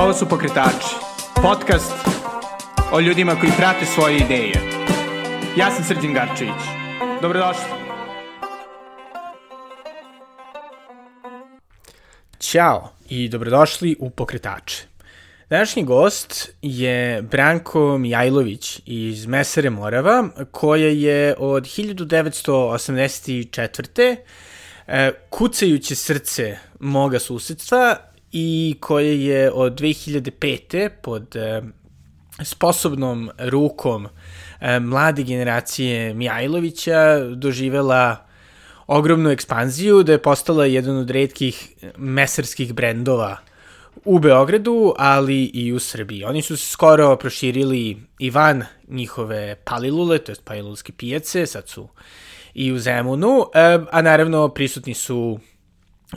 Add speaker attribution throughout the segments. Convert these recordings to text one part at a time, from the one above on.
Speaker 1: Ovo su Pokretači, podcast o ljudima koji prate svoje ideje. Ja sam Srđan Garčević. Dobrodošli. Ćao i dobrodošli u Pokretače. Današnji gost je Branko Mijajlović iz Mesare Morava, koja je od 1984. E, kucajuće srce moga susedstva i koje je od 2005. pod e, sposobnom rukom e, mlade generacije Mijajlovića doživela ogromnu ekspanziju, da je postala jedan od redkih mesarskih brendova u Beogradu, ali i u Srbiji. Oni su se skoro proširili i van njihove palilule, to je palilulske pijace, sad su i u Zemunu, e, a naravno prisutni su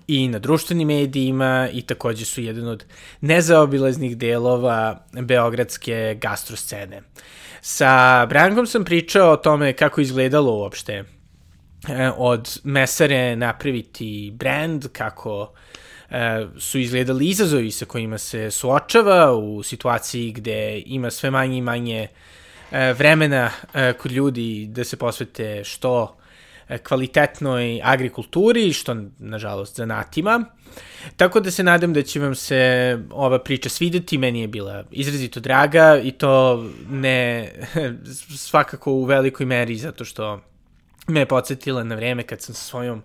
Speaker 1: i na društvenim medijima i takođe su jedan od nezaobilaznih delova beogradske gastroscene. Sa Brankom sam pričao o tome kako izgledalo uopšte e, od mesare napraviti brand, kako e, su izgledali izazovi sa kojima se suočava u situaciji gde ima sve manje i manje e, vremena kod ljudi da se posvete što kvalitetnoj agrikulturi, što nažalost zanatima. Tako da se nadam da će vam se ova priča svideti, meni je bila izrazito draga i to ne svakako u velikoj meri zato što me je podsjetila na vreme kad sam sa svojom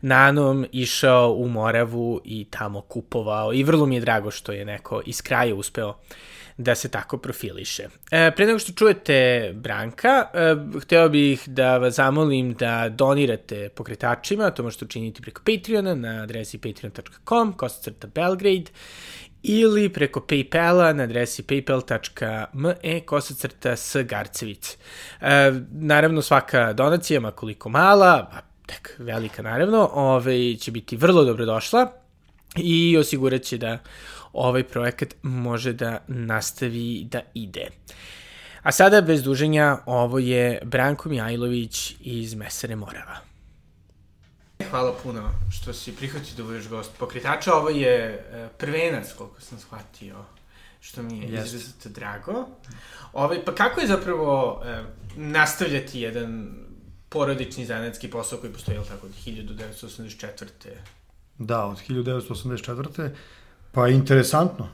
Speaker 1: nanom išao u Moravu i tamo kupovao i vrlo mi je drago što je neko iz kraja uspeo da se tako profiliše. E, pre nego što čujete Branka, e, hteo bih da vas zamolim da donirate pokretačima, to možete učiniti preko Patreona na adresi patreon.com, kosacrta Belgrade, ili preko Paypala na adresi paypal.me kosacrta s Garcevic. E, naravno, svaka donacija, makoliko mala, a tek velika naravno, ove, će biti vrlo dobrodošla i osigurat će da ovaj projekat može da nastavi da ide. A sada, bez duženja, ovo je Branko Mijajlović iz Mesare Morava. Hvala puno što si prihvatio da budeš gost pokretača. Ovo je e, prvenac, koliko sam shvatio, što mi je izrazito drago. Ove, ovaj, pa kako je zapravo eh, nastavljati jedan porodični zanetski posao koji postoji, tako, od 1984.
Speaker 2: Da, od 1984. Pa interesantno.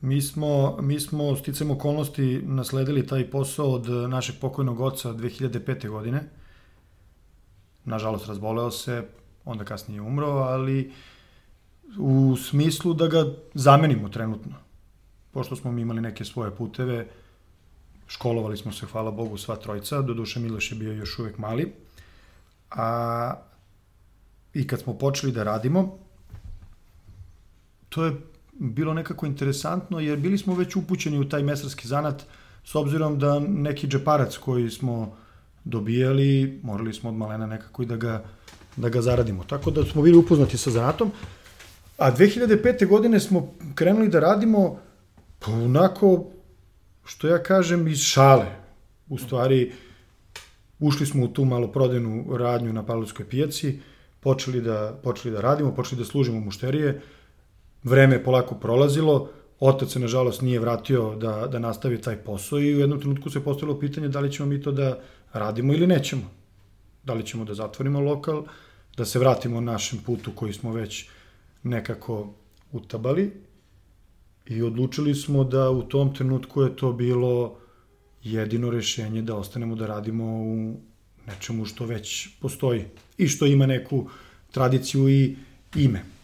Speaker 2: Mi smo, mi smo sticam okolnosti nasledili taj posao od našeg pokojnog oca 2005. godine. Nažalost, razboleo se, onda kasnije umro, ali u smislu da ga zamenimo trenutno. Pošto smo mi imali neke svoje puteve, školovali smo se, hvala Bogu, sva trojca, doduše Miloš je bio još uvek mali, a i kad smo počeli da radimo, to je bilo nekako interesantno, jer bili smo već upućeni u taj mesarski zanat, s obzirom da neki džeparac koji smo dobijali, morali smo od malena nekako i da ga, da ga zaradimo. Tako da smo bili upoznati sa zanatom. A 2005. godine smo krenuli da radimo pa onako, što ja kažem, iz šale. U stvari, ušli smo u tu maloprodajnu radnju na Pavlovskoj pijaci, počeli da, počeli da radimo, počeli da služimo mušterije, vreme je polako prolazilo, otac se nažalost nije vratio da, da nastavi taj posao i u jednom trenutku se postavilo pitanje da li ćemo mi to da radimo ili nećemo. Da li ćemo da zatvorimo lokal, da se vratimo našem putu koji smo već nekako utabali i odlučili smo da u tom trenutku je to bilo jedino rešenje da ostanemo da radimo u nečemu što već postoji i što ima neku tradiciju i ime.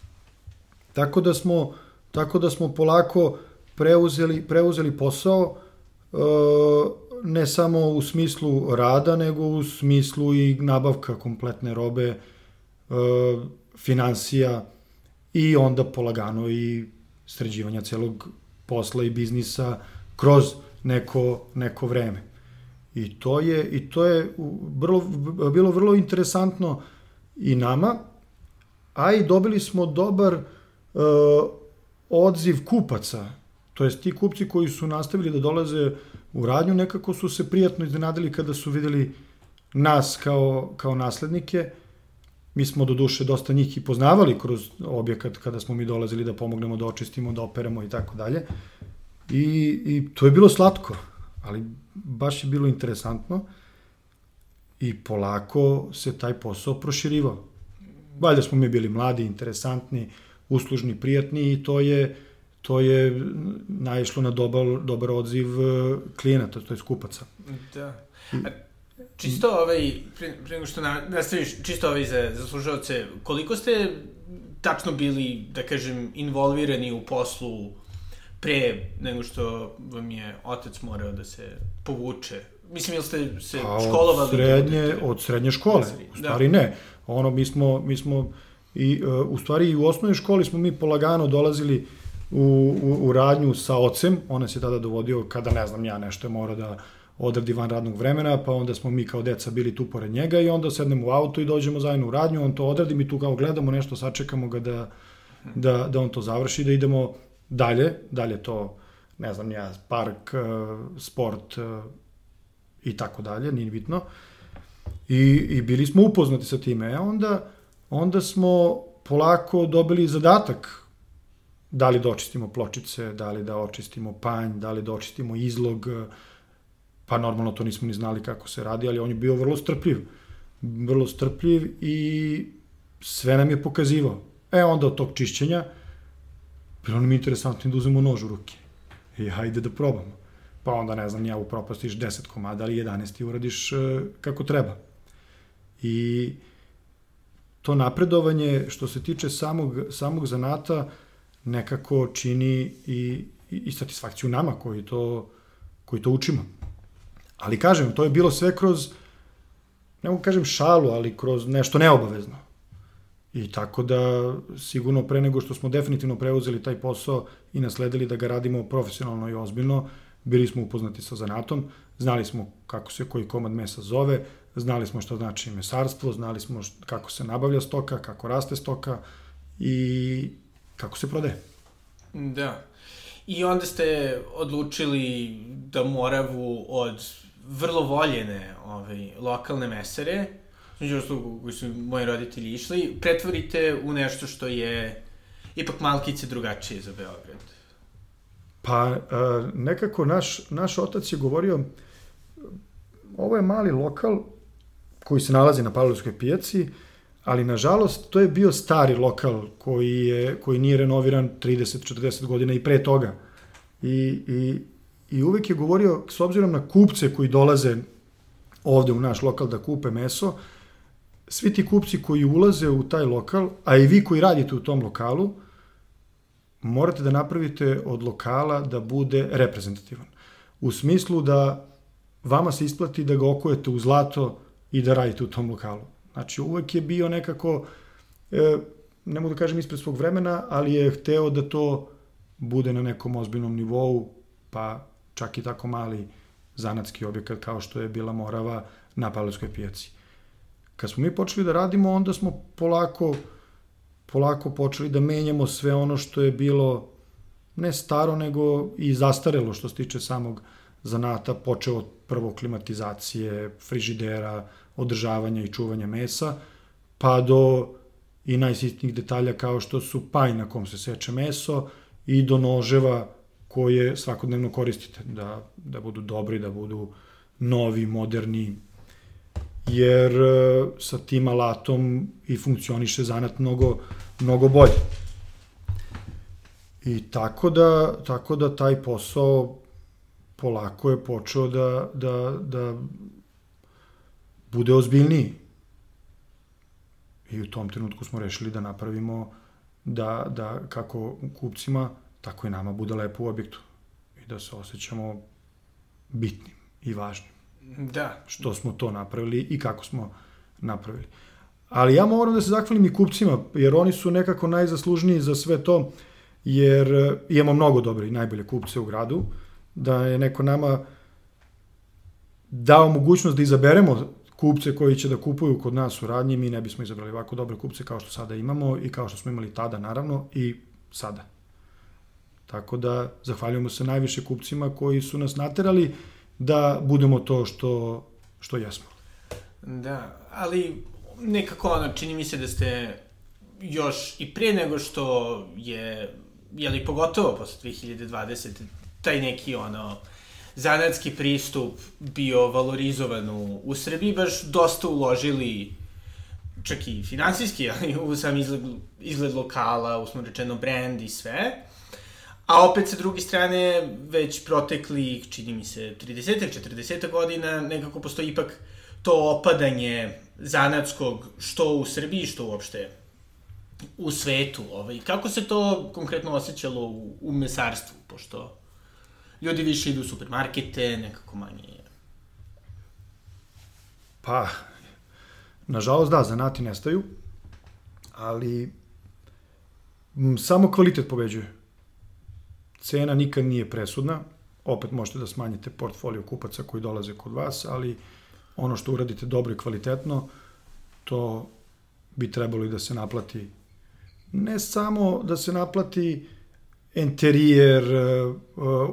Speaker 2: Tako da smo, tako da smo polako preuzeli, preuzeli posao e, ne samo u smislu rada, nego u smislu i nabavka kompletne robe, e, financija i onda polagano i sređivanja celog posla i biznisa kroz neko, neko vreme. I to je, i to je vrlo, bilo vrlo interesantno i nama, a i dobili smo dobar uh, odziv kupaca, to jest ti kupci koji su nastavili da dolaze u radnju, nekako su se prijatno iznenadili kada su videli nas kao, kao naslednike Mi smo do duše dosta njih i poznavali kroz objekat kada smo mi dolazili da pomognemo da očistimo, da operamo i tako dalje. I, I to je bilo slatko, ali baš je bilo interesantno i polako se taj posao proširivao. Valjda smo mi bili mladi, interesantni, uslužni, prijatni i to je to je naišlo na dobar, dobar odziv e, klijenata, to je skupaca.
Speaker 1: Da. A, čisto ovaj, pre, pre nego što nastaviš, čisto ovaj za, za slušalce, koliko ste tačno bili, da kažem, involvirani u poslu pre nego što vam je otac morao da se povuče? Mislim, ili ste se pa, školovali?
Speaker 2: Od srednje, da od srednje škole, u stvari da. ne. Ono, mi smo, mi smo i, uh, u stvari i u osnovnoj školi smo mi polagano dolazili u, u, u radnju sa ocem, ona se tada dovodio kada, ne znam, ja nešto je morao da odradi van radnog vremena, pa onda smo mi kao deca bili tu pored njega i onda sednemo u auto i dođemo zajedno u radnju, on to odradi, mi tu kao gledamo nešto, sačekamo ga da, da, da on to završi, da idemo dalje, dalje to, ne znam ja, park, eh, sport eh, i tako dalje, nije bitno. I, I bili smo upoznati sa time. E onda, onda smo polako dobili zadatak da li da očistimo pločice, da li da očistimo panj, da li da očistimo izlog, pa normalno to nismo ni znali kako se radi, ali on je bio vrlo strpljiv. Vrlo strpljiv i sve nam je pokazivao. E onda od tog čišćenja, bilo nam interesantno da uzmemo nož u ruke. I hajde da probamo. Pa onda, ne znam, ja upropastiš 10 komada, ali 11 ti uradiš e, kako treba. I to napredovanje, što se tiče samog, samog zanata, nekako čini i, i, i satisfakciju nama koji to, koji to učimo. Ali kažem, to je bilo sve kroz, ne mogu kažem šalu, ali kroz nešto neobavezno. I tako da, sigurno pre nego što smo definitivno preuzeli taj posao i nasledili da ga radimo profesionalno i ozbiljno, bili smo upoznati sa zanatom, znali smo kako se koji komad mesa zove, znali smo šta znači mesarstvo, znali smo kako se nabavlja stoka, kako raste stoka i kako se prodaje.
Speaker 1: Da. I onda ste odlučili da Moravu od vrlo voljene ovaj, lokalne mesare, među osnovu koji su moji roditelji išli, pretvorite u nešto što je ipak malkice drugačije za Beograd.
Speaker 2: Pa, nekako naš, naš otac je govorio, ovo je mali lokal koji se nalazi na Pavlovskoj pijaci, ali nažalost to je bio stari lokal koji, je, koji nije renoviran 30-40 godina i pre toga. I, i, I uvek je govorio, s obzirom na kupce koji dolaze ovde u naš lokal da kupe meso, svi ti kupci koji ulaze u taj lokal, a i vi koji radite u tom lokalu, morate da napravite od lokala da bude reprezentativan. U smislu da vama se isplati da ga okujete u zlato i da radite u tom lokalu. Znači, uvek je bio nekako, e, ne mogu da kažem ispred svog vremena, ali je hteo da to bude na nekom ozbiljnom nivou, pa čak i tako mali zanatski objekat kao što je bila Morava na Pavlovskoj pijaci. Kad smo mi počeli da radimo, onda smo polako, polako počeli da menjamo sve ono što je bilo ne staro, nego i zastarelo što se tiče samog zanata, počeo prvo klimatizacije, frižidera, održavanja i čuvanja mesa, pa do i najsitnijih detalja kao što su paj na kom se seče meso i do noževa koje svakodnevno koristite, da, da budu dobri, da budu novi, moderni, jer e, sa tim alatom i funkcioniše zanat mnogo, mnogo bolje. I tako da, tako da taj posao polako je počeo da, da, da bude ozbiljniji. I u tom trenutku smo rešili da napravimo da, da kako kupcima, tako i nama bude lepo u objektu. I da se osjećamo bitnim i važnim.
Speaker 1: Da.
Speaker 2: Što smo to napravili i kako smo napravili. Ali ja moram da se zahvalim i kupcima, jer oni su nekako najzaslužniji za sve to, jer e, imamo mnogo dobre i najbolje kupce u gradu, da je neko nama dao mogućnost da izaberemo kupce koji će da kupuju kod nas u radnji, mi ne bismo izabrali ovako dobre kupce kao što sada imamo i kao što smo imali tada naravno i sada. Tako da zahvaljujemo se najviše kupcima koji su nas naterali da budemo to što, što jesmo.
Speaker 1: Da, ali nekako ono, čini mi se da ste još i prije nego što je, jeli pogotovo posle 2020, taj neki ono, zanatski pristup bio valorizovan u, u Srbiji, baš dosta uložili čak i finansijski, ali u sam izgled, izgled lokala, usmo rečeno brand i sve. A opet sa druge strane, već protekli, čini mi se, 30 ili 40 godina, nekako postoji ipak to opadanje zanatskog, što u Srbiji, što uopšte u svetu. Ovaj. Kako se to konkretno osjećalo u, u mesarstvu, pošto ljudi više idu u supermarkete, nekako manje je.
Speaker 2: Pa, nažalost da, zanati nestaju, ali m, samo kvalitet pobeđuje. Cena nikad nije presudna, opet možete da smanjite portfolio kupaca koji dolaze kod vas, ali ono što uradite dobro i kvalitetno, to bi trebalo i da se naplati. Ne samo da se naplati interijer, e, e,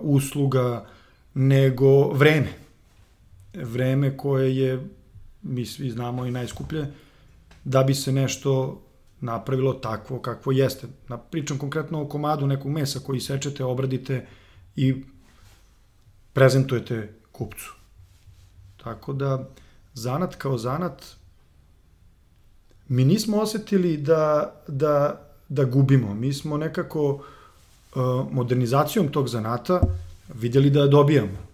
Speaker 2: usluga, nego vreme. Vreme koje je, mi svi znamo, i najskuplje, da bi se nešto napravilo takvo kakvo jeste. Na, pričam konkretno o komadu nekog mesa koji sečete, obradite i prezentujete kupcu. Tako da, zanat kao zanat, mi nismo osetili da, da, da gubimo. Mi smo nekako uh, modernizacijom tog zanata vidjeli da dobijamo.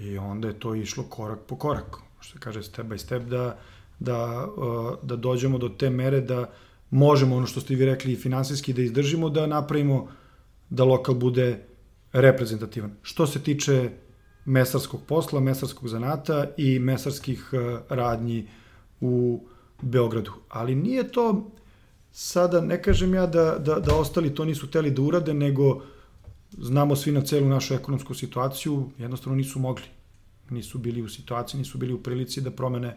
Speaker 2: I onda je to išlo korak po korak, što kaže step by step, da, da, uh, da dođemo do te mere da možemo, ono što ste vi rekli, finansijski da izdržimo, da napravimo da lokal bude reprezentativan. Što se tiče mesarskog posla, mesarskog zanata i mesarskih uh, radnji u Beogradu. Ali nije to sada, ne kažem ja da, da, da ostali to nisu teli da urade, nego znamo svi na celu našu ekonomsku situaciju, jednostavno nisu mogli. Nisu bili u situaciji, nisu bili u prilici da promene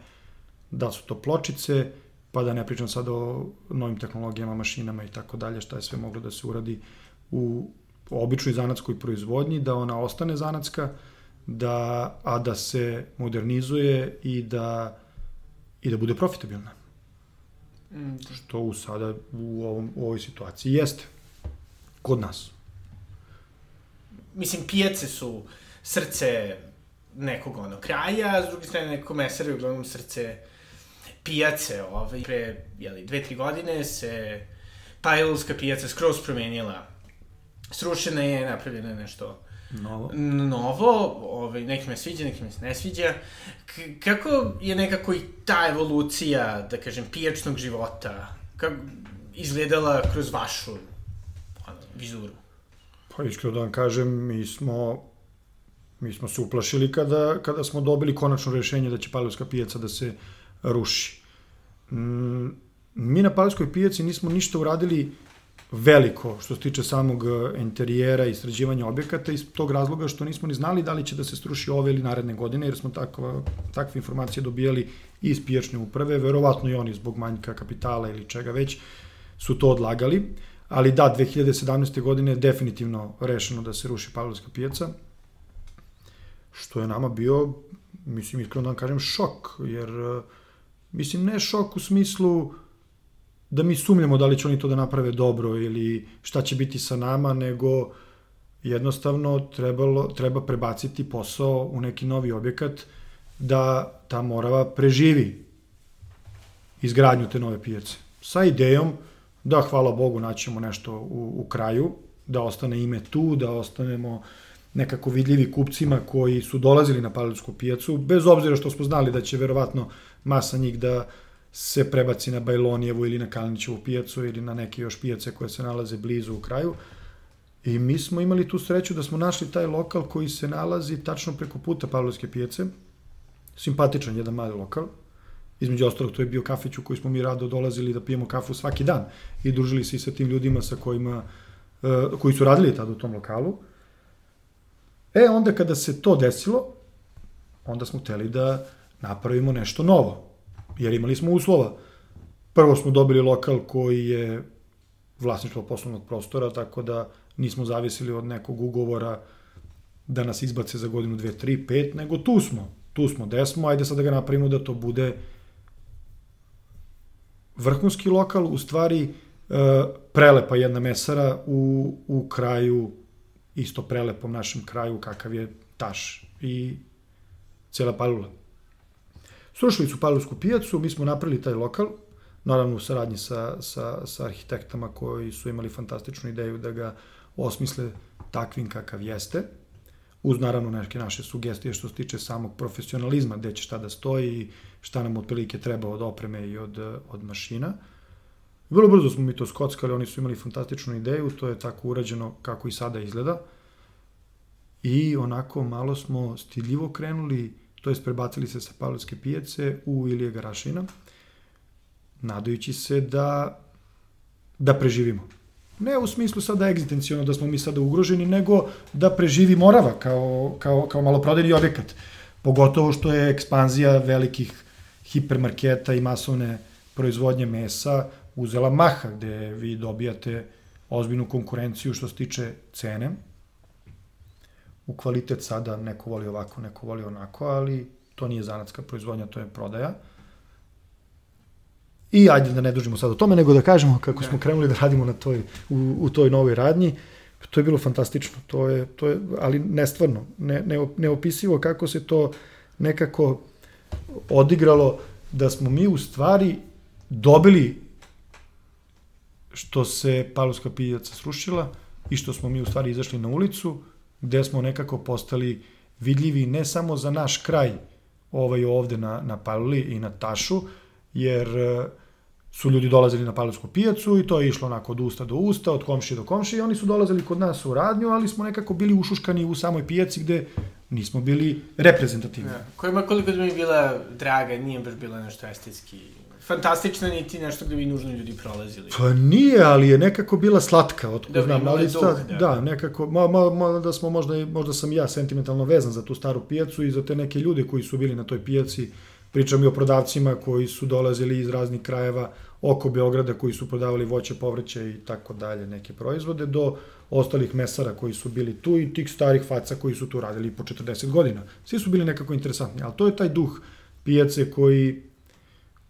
Speaker 2: da su to pločice, pa da ne pričam sad o novim tehnologijama, mašinama i tako dalje, šta je sve moglo da se uradi u običnoj zanatskoj proizvodnji, da ona ostane zanatska, da, a da se modernizuje i da, i da bude profitabilna. Mm. Što u sada u, ovom, u ovoj situaciji jeste. Kod nas.
Speaker 1: Mislim, pijace su srce nekog ono kraja, a s druge strane neko mesar je uglavnom srce pijace. Ovaj, pre, jeli, dve, tri godine se Pajlovska pijaca skroz promenila. Srušena je, napravljena je nešto
Speaker 2: Novo.
Speaker 1: Novo, ovaj, neki me sviđa, neki me se ne sviđa. K kako je nekako i ta evolucija, da kažem, pijačnog života, kako izgledala kroz vašu ono, vizuru?
Speaker 2: Pa iskreno da vam kažem, mi smo mi smo se uplašili kada, kada smo dobili konačno rešenje da će Palovska pijaca da se ruši. Mm, mi na Palovskoj pijaci nismo ništa uradili veliko što se tiče samog e, interijera i sređivanja objekata iz tog razloga što nismo ni znali da li će da se struši ove ili naredne godine, jer smo takva, takve informacije dobijali iz pijačne uprave, verovatno i oni zbog manjka kapitala ili čega već su to odlagali, ali da, 2017. godine je definitivno rešeno da se ruši Pavlovska pijaca, što je nama bio, mislim, iskreno da vam kažem, šok, jer, e, mislim, ne šok u smislu da mi sumnjamo da li će oni to da naprave dobro ili šta će biti sa nama, nego jednostavno trebalo, treba prebaciti posao u neki novi objekat da ta Morava preživi izgradnju te nove pijace. Sa idejom da, hvala Bogu, naćemo nešto u, u kraju, da ostane ime tu, da ostanemo nekako vidljivi kupcima koji su dolazili na Pavlovsku pijacu, bez obzira što smo znali da će verovatno masa njih da se prebaci na Bajlonijevu ili na Kalinićevu pijacu ili na neke još pijace koje se nalaze blizu u kraju. I mi smo imali tu sreću da smo našli taj lokal koji se nalazi tačno preko puta Pavlovske pijace. Simpatičan jedan mali lokal. Između ostalog, to je bio kafić u koji smo mi rado dolazili da pijemo kafu svaki dan i družili se i sa tim ljudima sa kojima, uh, koji su radili tada u tom lokalu. E, onda kada se to desilo, onda smo hteli da napravimo nešto novo jer imali smo uslova. Prvo smo dobili lokal koji je vlasništvo poslovnog prostora, tako da nismo zavisili od nekog ugovora da nas izbace za godinu, dve, tri, pet, nego tu smo. Tu smo, gde smo, ajde sad da ga napravimo da to bude vrhunski lokal, u stvari e, prelepa jedna mesara u, u kraju, isto prelepom našem kraju, kakav je Taš i cijela Palula. Srušili su Palursku pijacu, mi smo napravili taj lokal, naravno u saradnji sa, sa, sa arhitektama koji su imali fantastičnu ideju da ga osmisle takvim kakav jeste, uz naravno neke naše sugestije što se tiče samog profesionalizma, gde će šta da stoji šta nam otprilike treba od opreme i od, od mašina. Vrlo brzo smo mi to skockali, oni su imali fantastičnu ideju, to je tako urađeno kako i sada izgleda. I onako malo smo stidljivo krenuli, to jest prebacili se sa Pavlovske pijace u Ilije Garašina, nadajući se da, da preživimo. Ne u smislu sada egzistencijalno da smo mi sada ugroženi, nego da preživi Morava kao, kao, kao maloprodajni objekat. Pogotovo što je ekspanzija velikih hipermarketa i masovne proizvodnje mesa uzela maha, gde vi dobijate ozbiljnu konkurenciju što se tiče cene. U kvalitet sada neko voli ovako, neko voli onako, ali to nije zanatska proizvodnja, to je prodaja. I ajde da ne dužimo sad o tome, nego da kažemo kako smo krenuli da radimo na toj, u, u toj novoj radnji. To je bilo fantastično, to je, to je ali nestvarno, ne, ne, neopisivo kako se to nekako odigralo da smo mi u stvari dobili što se Paluska pijaca srušila i što smo mi u stvari izašli na ulicu, gde smo nekako postali vidljivi ne samo za naš kraj, ovaj ovde na, na Paluli i na Tašu, jer su ljudi dolazili na Palovsku pijacu i to je išlo onako od usta do usta, od komšije do komšije i oni su dolazili kod nas u radnju, ali smo nekako bili ušuškani u samoj pijaci gde nismo bili reprezentativni. Ja.
Speaker 1: Kojima koliko da mi bila draga, nije baš bila nešto estetski fantastična, niti nešto gde bi nužno ljudi prolazili.
Speaker 2: Pa nije, ali je nekako bila slatka, otko da, znam, ali duh, da. da, nekako, ma, ma, ma, da smo možda, možda sam ja sentimentalno vezan za tu staru pijacu i za te neke ljude koji su bili na toj pijaci, Pričam i o prodavcima koji su dolazili iz raznih krajeva oko Beograda koji su prodavali voće, povrće i tako dalje, neke proizvode, do ostalih mesara koji su bili tu i tih starih faca koji su tu radili po 40 godina. Svi su bili nekako interesantni, ali to je taj duh pijace koji,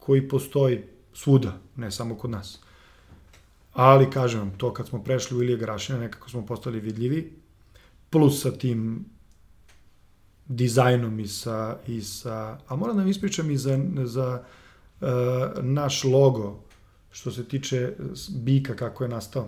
Speaker 2: koji postoji svuda, ne samo kod nas. Ali, kažem vam, to kad smo prešli u Ilije Grašina, nekako smo postali vidljivi, plus sa tim dizajnom i sa, i sa a moram da vam ispričam i za, za uh, naš logo, što se tiče bika, kako je nastao.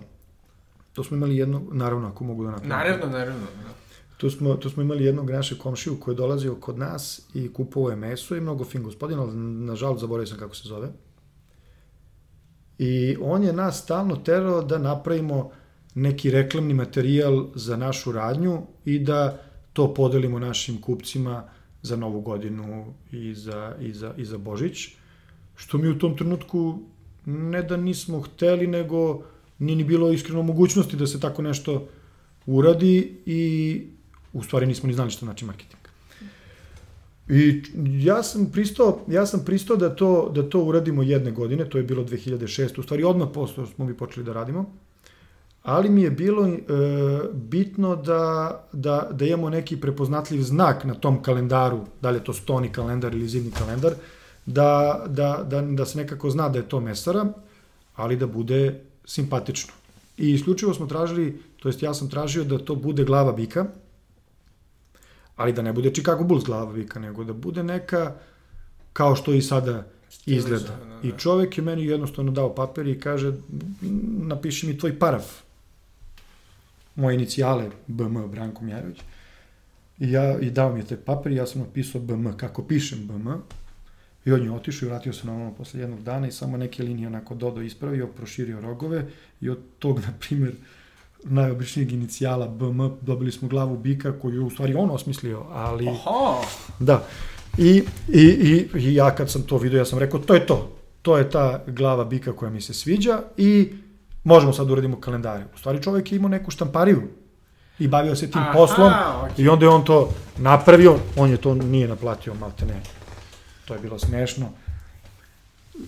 Speaker 2: To smo imali jedno, naravno, ako mogu da napravim.
Speaker 1: Naravno, naravno. Da.
Speaker 2: Tu smo, tu smo imali jednog našeg komšiju koji je dolazio kod nas i kupovao je meso i mnogo fin gospodin, ali nažalost zaboravio sam kako se zove. I on je nas stalno terao da napravimo neki reklamni materijal za našu radnju i da to podelimo našim kupcima za novu godinu i za, i za, i za Božić, što mi u tom trenutku ne da nismo hteli, nego nije ni bilo iskreno mogućnosti da se tako nešto uradi i u stvari nismo ni znali što znači marketing. I ja sam pristao, ja sam pristao da to, da to uradimo jedne godine, to je bilo 2006. U stvari odmah posle smo mi počeli da radimo ali mi je bilo e, bitno da, da, da imamo neki prepoznatljiv znak na tom kalendaru, da li je to stoni kalendar ili zimni kalendar, da, da, da, da se nekako zna da je to mesara, ali da bude simpatično. I isključivo smo tražili, to jest ja sam tražio da to bude glava bika, ali da ne bude Chicago Bulls glava bika, nego da bude neka, kao što i sada izgleda. Da, da. I čovek je meni jednostavno dao papir i kaže, napiši mi tvoj paraf moje inicijale BM, Branko Mjarović. I, ja, i dao mi je taj papir i ja sam napisao BM, kako pišem BM. I on je otišao i vratio se na ono posle jednog dana i samo neke linije onako dodo ispravio, proširio rogove i od tog, na primer, najobičnijeg inicijala BM dobili smo glavu bika koju je u stvari on osmislio, ali...
Speaker 1: Aha!
Speaker 2: Da. I, i, i, I ja kad sam to vidio, ja sam rekao, to je to. To je ta glava bika koja mi se sviđa i možemo sad da uradimo kalendare. U stvari čovek je imao neku štampariju i bavio se tim Aha, poslom okay. i onda je on to napravio, on je to nije naplatio, malte ne. To je bilo smešno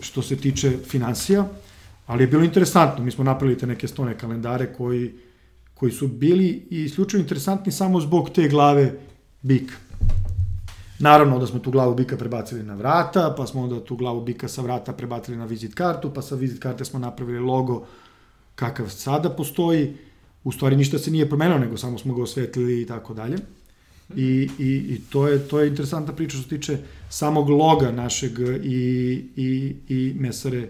Speaker 2: što se tiče financija, ali je bilo interesantno. Mi smo napravili te neke stone kalendare koji, koji su bili isključivo interesantni samo zbog te glave bika. Naravno da smo tu glavu bika prebacili na vrata, pa smo onda tu glavu bika sa vrata prebacili na vizit kartu, pa sa vizit karte smo napravili logo kakav sada postoji. U stvari ništa se nije promenilo, nego samo smo ga osvetlili i tako dalje. I, i, i to, je, to je interesantna priča što se tiče samog loga našeg i, i, i mesare,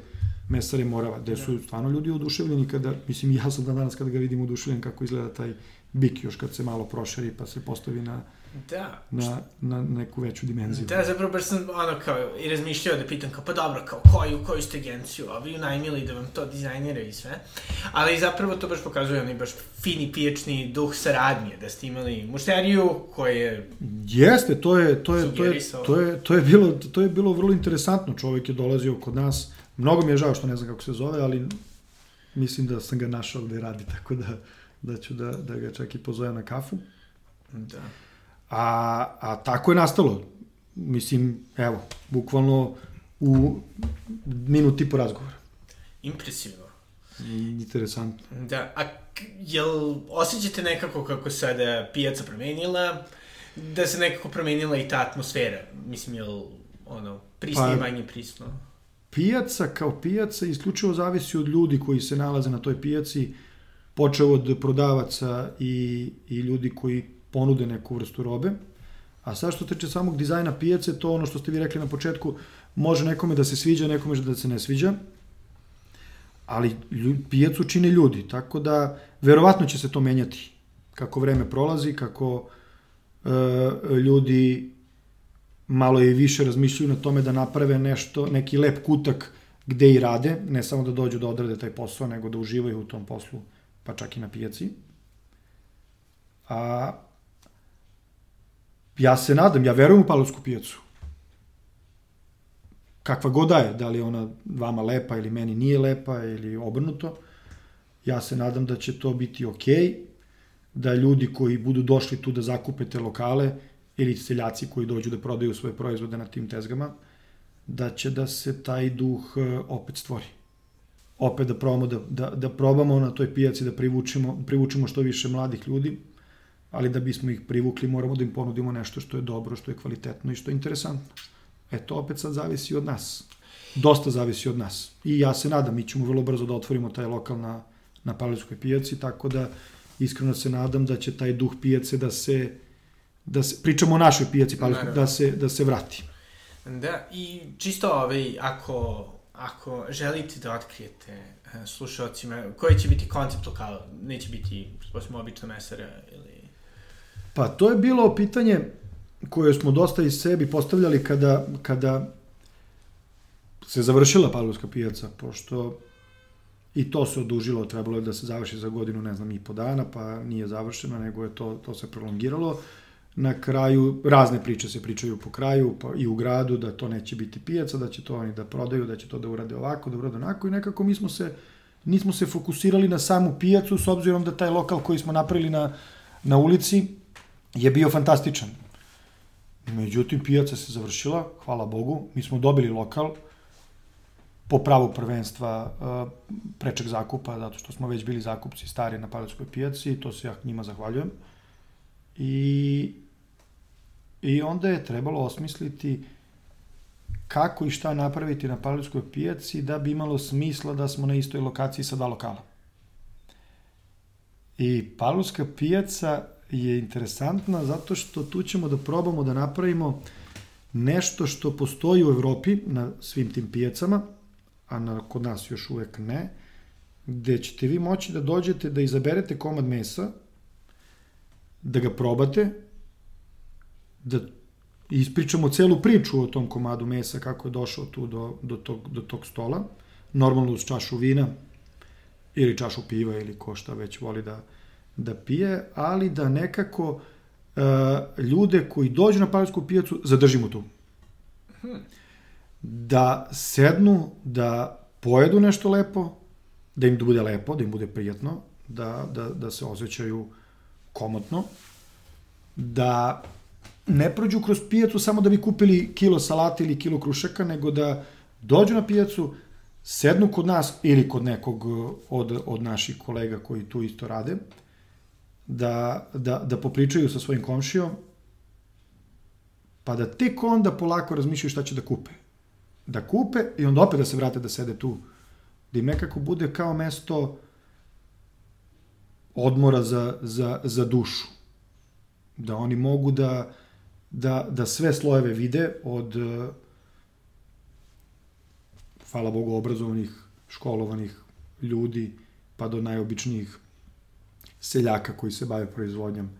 Speaker 2: mesare Morava, gde su stvarno ljudi oduševljeni kada, mislim ja sam danas kada ga vidim oduševljen kako izgleda taj bik još kad se malo proširi pa se postavi na,
Speaker 1: Da.
Speaker 2: na, na neku veću dimenziju.
Speaker 1: Da, zapravo baš sam ono kao i razmišljao da pitam kao pa dobro, kao koju, koju ste agenciju, a vi unajmili da vam to dizajnira i sve. Ali zapravo to baš pokazuje onaj baš fini pijačni duh saradnje, da ste imali mušteriju koja je
Speaker 2: Jeste, to je, to je, to je, to je, to je, bilo, to je bilo vrlo interesantno. Čovjek je dolazio kod nas. Mnogo mi je žao što ne znam kako se zove, ali mislim da sam ga našao gde radi, tako da, da ću da, da ga čak i pozovem na kafu.
Speaker 1: Da.
Speaker 2: A, a tako je nastalo. Mislim, evo, bukvalno u minut i po razgovora.
Speaker 1: Impresivno.
Speaker 2: Interesantno.
Speaker 1: Da, a jel osjećate nekako kako sada pijaca promenila, da se nekako promenila i ta atmosfera? Mislim, jel, ono, prisnije,
Speaker 2: Pa-
Speaker 1: manje prisno?
Speaker 2: Pijaca kao pijaca isključivo zavisi od ljudi koji se nalaze na toj pijaci, počeo od prodavaca i, i ljudi koji ponude neku vrstu robe. A sad što se tiče samog dizajna pijace, to ono što ste vi rekli na početku, može nekome da se sviđa, nekome da se ne sviđa, ali pijacu čine ljudi, tako da verovatno će se to menjati kako vreme prolazi, kako e, ljudi malo i više razmišljaju na tome da naprave nešto, neki lep kutak gde i rade, ne samo da dođu da odrade taj posao, nego da uživaju u tom poslu, pa čak i na pijaci. A ja se nadam, ja verujem u Palovsku pijacu. Kakva god da je, da li ona vama lepa ili meni nije lepa ili obrnuto, ja se nadam da će to biti okej, da ljudi koji budu došli tu da zakupe te lokale ili seljaci koji dođu da prodaju svoje proizvode na tim tezgama, da će da se taj duh e, opet stvori. Opet da probamo da, da, da probamo na toj pijaci da privučemo, privučemo što više mladih ljudi, ali da bismo ih privukli moramo da im ponudimo nešto što je dobro, što je kvalitetno i što je interesantno. E to opet sad zavisi od nas. Dosta zavisi od nas. I ja se nadam, mi ćemo vrlo brzo da otvorimo taj lokal na, na Pavlovskoj pijaci, tako da iskreno se nadam da će taj duh pijace da se da se, pričamo o našoj pijaci
Speaker 1: Naravno.
Speaker 2: da se, da se vrati.
Speaker 1: Da, i čisto ovaj, ako, ako želite da otkrijete e, slušalcima, koji će biti koncept lokala? Neće biti, osim obična mesara ili...
Speaker 2: Pa to je bilo pitanje koje smo dosta i sebi postavljali kada, kada se završila Pavlovska pijaca, pošto i to se odužilo, trebalo je da se završi za godinu, ne znam, i po dana, pa nije završeno, nego je to, to se prolongiralo. Na kraju, razne priče se pričaju po kraju, pa i u gradu, da to neće biti pijaca, da će to oni da prodaju, da će to da urade ovako, da urade onako i nekako mi smo se, nismo se fokusirali na samu pijacu, s obzirom da taj lokal koji smo napravili na, na ulici je bio fantastičan. Međutim, pijaca se završila, hvala Bogu, mi smo dobili lokal, po pravu prvenstva uh, prečeg zakupa, zato što smo već bili zakupci stari na Pavlovskoj pijaci to se ja njima zahvaljujem. I, I onda je trebalo osmisliti kako i šta napraviti na Pavlovskoj pijaci da bi imalo smisla da smo na istoj lokaciji sa dva lokala. I Pavlovska pijaca je interesantna zato što tu ćemo da probamo da napravimo nešto što postoji u Evropi na svim tim pijacama, a na, kod nas još uvek ne, gde ćete vi moći da dođete da izaberete komad mesa, da ga probate, da ispričamo celu priču o tom komadu mesa, kako je došao tu do, do, tog, do tog stola, normalno uz čašu vina, ili čašu piva, ili ko šta već voli da, da pije, ali da nekako uh, ljude koji dođu na Pavlovsku pijacu zadržimo tu. Da sednu, da pojedu nešto lepo, da im bude lepo, da im bude prijatno, da, da, da se osjećaju komotno, da ne prođu kroz pijacu samo da bi kupili kilo salata ili kilo krušaka, nego da dođu na pijacu, sednu kod nas ili kod nekog od, od naših kolega koji tu isto rade, da, da, da popričaju sa svojim komšijom, pa da tek onda polako razmišljaju šta će da kupe. Da kupe i onda opet da se vrate da sede tu. Da im nekako bude kao mesto odmora za, za, za dušu. Da oni mogu da, da, da sve slojeve vide od hvala Bogu, obrazovanih, školovanih ljudi, pa do najobičnijih seljaka koji se bave proizvodnjom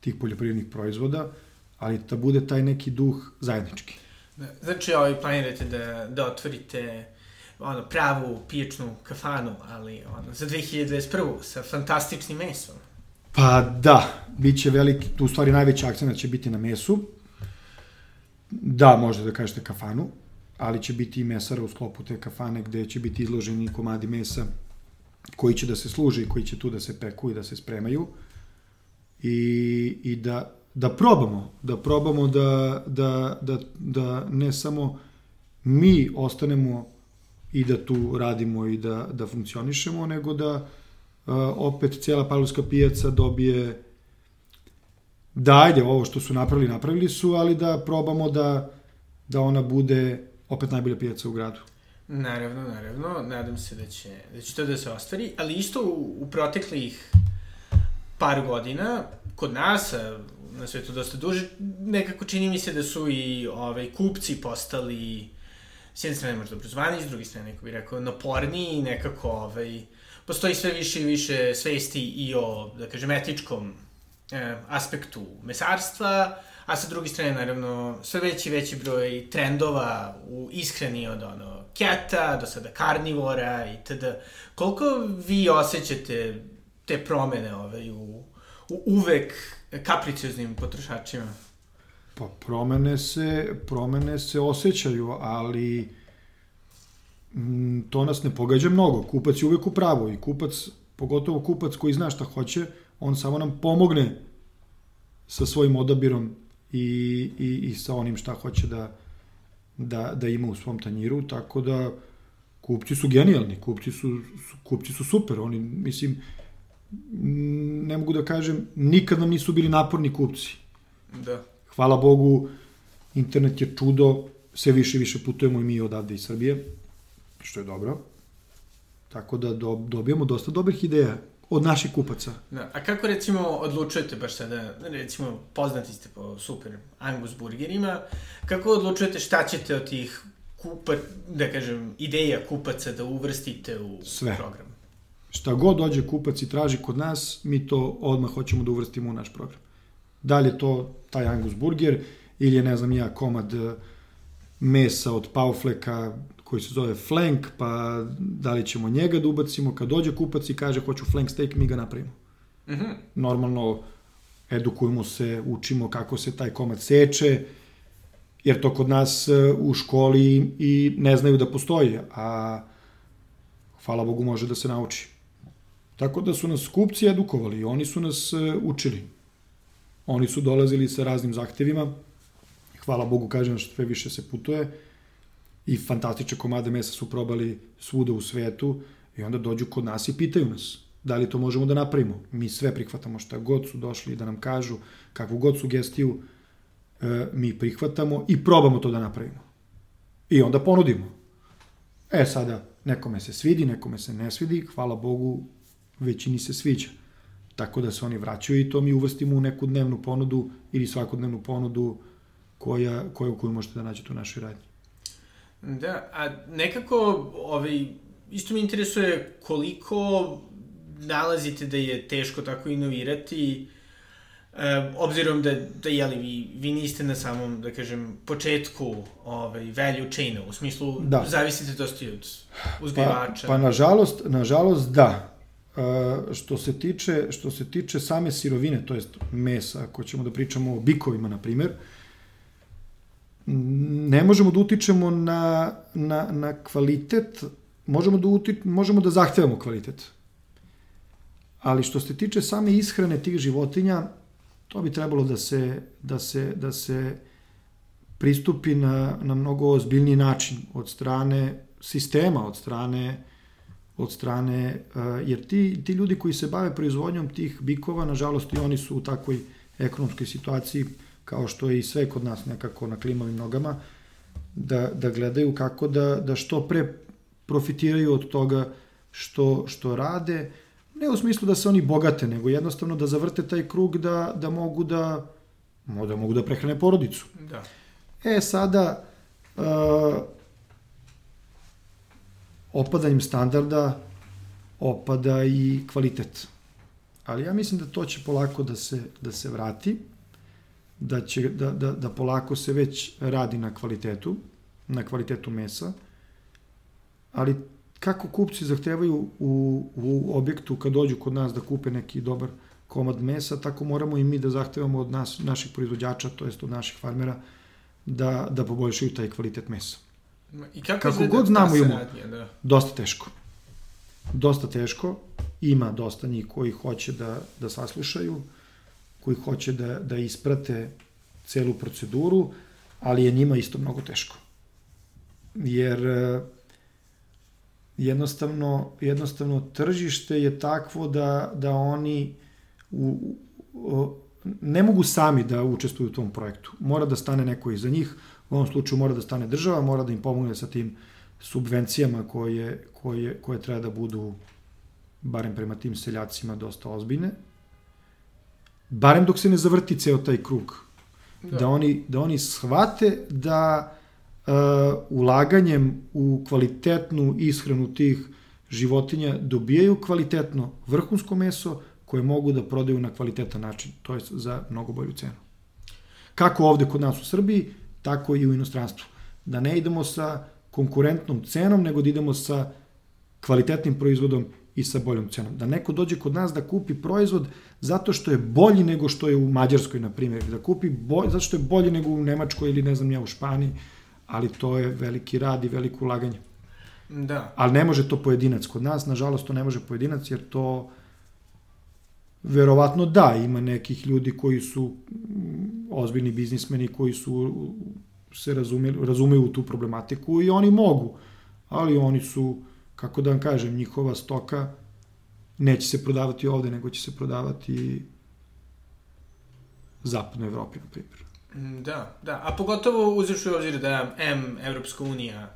Speaker 2: tih poljoprivrednih proizvoda, ali da bude taj neki duh zajednički.
Speaker 1: Znači, ovaj, planirate da, da otvorite ono, pravu pijačnu kafanu, ali ono, za 2021. sa fantastičnim mesom.
Speaker 2: Pa da, bit će veliki, u stvari najveći akcent će biti na mesu. Da, možete da kažete kafanu, ali će biti i mesara u sklopu te kafane gde će biti izloženi komadi mesa koji će da se služe i koji će tu da se peku i da se spremaju i, i da, da probamo, da probamo da, da, da, da ne samo mi ostanemo i da tu radimo i da, da funkcionišemo, nego da opet cijela Pavlovska pijaca dobije da ajde, ovo što su napravili, napravili su, ali da probamo da, da ona bude opet najbolja pijaca u gradu.
Speaker 1: Naravno, naravno, nadam se da će, da će to da se ostvari, ali isto u, u proteklih par godina, kod nas, na svetu dosta duže, nekako čini mi se da su i ovaj, kupci postali s jedne strane možda obrazovani, s druge strane neko bi rekao naporniji i nekako ovaj, postoji sve više i više svesti i o, da kažem, etičkom eh, aspektu mesarstva, a sa druge strane, naravno, sve veći i veći broj trendova u ishrani od ono, keta do sada karnivora i td. Koliko vi osjećate te promene ovaj, u, u uvek kapricioznim potrošačima?
Speaker 2: Pa promene se, promene se osjećaju, ali to nas ne pogađa mnogo. Kupac je uvek u pravu i kupac, pogotovo kupac koji zna šta hoće, on samo nam pomogne sa svojim odabirom i, i, i sa onim šta hoće da, da, da ima u svom tanjiru, tako da kupci su genijalni, kupci su, kupci su super, oni, mislim, ne mogu da kažem, nikad nam nisu bili naporni kupci.
Speaker 1: Da.
Speaker 2: Hvala Bogu, internet je čudo, sve više i više putujemo i mi odavde iz Srbije, što je dobro. Tako da dobijamo dosta dobrih ideja od naših kupaca.
Speaker 1: Da. A kako recimo odlučujete baš sada, recimo poznati ste po super Angus burgerima, kako odlučujete šta ćete od tih kupa, da kažem, ideja kupaca da uvrstite u
Speaker 2: Sve.
Speaker 1: program?
Speaker 2: Šta god dođe kupac i traži kod nas, mi to odmah hoćemo da uvrstimo u naš program. Da li je to taj Angus burger ili je, ne znam ja, komad eh, mesa od paufleka koji se zove flank, pa da li ćemo njega da ubacimo, kad dođe kupac i kaže hoću flank steak, mi ga napravimo. Mm -hmm. Normalno, edukujemo se, učimo kako se taj komad seče, jer to kod nas e, u školi i ne znaju da postoji, a hvala Bogu može da se nauči. Tako da su nas kupci edukovali, oni su nas e, učili. Oni su dolazili sa raznim zahtevima, hvala Bogu kažem što sve više se putuje, i fantastične komade mesa su probali svuda u svetu i onda dođu kod nas i pitaju nas da li to možemo da napravimo. Mi sve prihvatamo šta god su došli da nam kažu, kakvu god sugestiju e, mi prihvatamo i probamo to da napravimo. I onda ponudimo. E sada, nekome se svidi, nekome se ne svidi, hvala Bogu, većini se sviđa. Tako da se oni vraćaju i to mi uvrstimo u neku dnevnu ponudu ili svakodnevnu ponudu koja, koja, koju možete da nađete u našoj radnji.
Speaker 1: Da, a nekako, ovaj, isto mi interesuje koliko nalazite da je teško tako inovirati, e, obzirom da, da jeli, vi, vi niste na samom, da kažem, početku ovaj, value chaina, u smislu da. zavisite dosta od uzgajivača.
Speaker 2: Pa, pa nažalost, nažalost da. E, što se tiče što se tiče same sirovine, to jest mesa, ako ćemo da pričamo o bikovima na primer, ne možemo da utičemo na, na, na kvalitet, možemo da, uti, možemo da zahtevamo kvalitet. Ali što se tiče same ishrane tih životinja, to bi trebalo da se, da se, da se pristupi na, na mnogo ozbiljniji način od strane sistema, od strane od strane, jer ti, ti ljudi koji se bave proizvodnjom tih bikova, nažalost i oni su u takvoj ekonomskoj situaciji kao što je i sve kod nas nekako na klimavim nogama, da, da gledaju kako da, da što pre profitiraju od toga što, što rade, ne u smislu da se oni bogate, nego jednostavno da zavrte taj krug da, da mogu da da mogu da prehrane porodicu.
Speaker 1: Da.
Speaker 2: E, sada, uh, opadanjem standarda opada i kvalitet. Ali ja mislim da to će polako da se, da se vrati, da, će, da, da, da polako se već radi na kvalitetu, na kvalitetu mesa, ali kako kupci zahtevaju u, u objektu kad dođu kod nas da kupe neki dobar komad mesa, tako moramo i mi da zahtevamo od nas, naših proizvođača, to jest od naših farmera, da, da poboljšaju taj kvalitet mesa.
Speaker 1: I kako,
Speaker 2: Kako god znamo imamo.
Speaker 1: Da.
Speaker 2: Dosta teško. Dosta teško. Ima dosta njih koji hoće da, da saslušaju, koji hoće da, da isprate celu proceduru, ali je njima isto mnogo teško. Jer e, jednostavno, jednostavno tržište je takvo da, da oni u, u, ne mogu sami da učestvuju u tom projektu. Mora da stane neko iza njih, u ovom slučaju mora da stane država, mora da im pomogne sa tim subvencijama koje, koje, koje treba da budu barem prema tim seljacima dosta ozbiljne. Barem dok se ne zavrti ceo taj krug. Da, da oni, da oni shvate da uh, ulaganjem u kvalitetnu ishranu tih životinja dobijaju kvalitetno vrhunsko meso koje mogu da prodaju na kvalitetan način, to je za mnogo bolju cenu. Kako ovde kod nas u Srbiji, tako i u inostranstvu. Da ne idemo sa konkurentnom cenom, nego da idemo sa kvalitetnim proizvodom i sa boljom cenom. Da neko dođe kod nas da kupi proizvod zato što je bolji nego što je u Mađarskoj, na primjer. Da kupi bolj, zato što je bolji nego u Nemačkoj ili ne znam ja u Španiji, ali to je veliki rad i veliko ulaganje.
Speaker 1: Da.
Speaker 2: Ali ne može to pojedinac. Kod nas, nažalost, to ne može pojedinac, jer to verovatno da, ima nekih ljudi koji su mm, ozbiljni biznismeni, koji su se razumeju, razumeju u tu problematiku i oni mogu, ali oni su, kako da vam kažem, njihova stoka neće se prodavati ovde, nego će se prodavati zapadnoj Evropi, na primjer.
Speaker 1: Mm, Da, da. A pogotovo uzeš u obzir da M, Evropska unija,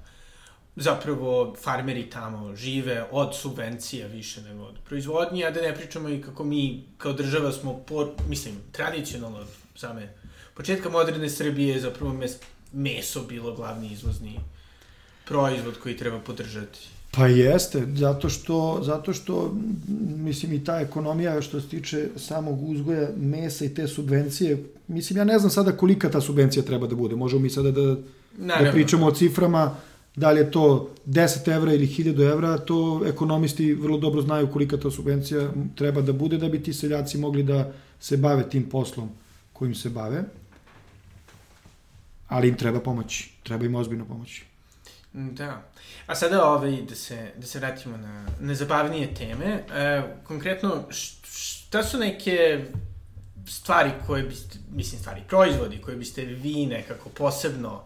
Speaker 1: zapravo farmeri tamo žive od subvencija više nego od proizvodnje, a da ne pričamo i kako mi kao država smo, por, mislim, tradicionalno same početka moderne Srbije zapravo mes, meso bilo glavni izvozni proizvod koji treba podržati.
Speaker 2: Pa jeste, zato što, zato što, mislim, i ta ekonomija što se tiče samog uzgoja mesa i te subvencije, mislim, ja ne znam sada kolika ta subvencija treba da bude. Možemo mi sada da, da
Speaker 1: Naravno.
Speaker 2: pričamo o ciframa, da li je to 10 evra ili 1000 evra, to ekonomisti vrlo dobro znaju kolika ta subvencija treba da bude da bi ti seljaci mogli da se bave tim poslom kojim se bave. Ali im treba pomoći, treba im ozbiljno pomoći.
Speaker 1: Da. A sada ovaj, da se, da se vratimo na nezabavnije teme. E, konkretno, šta su neke stvari koje biste, mislim stvari, proizvodi koje biste vi nekako posebno,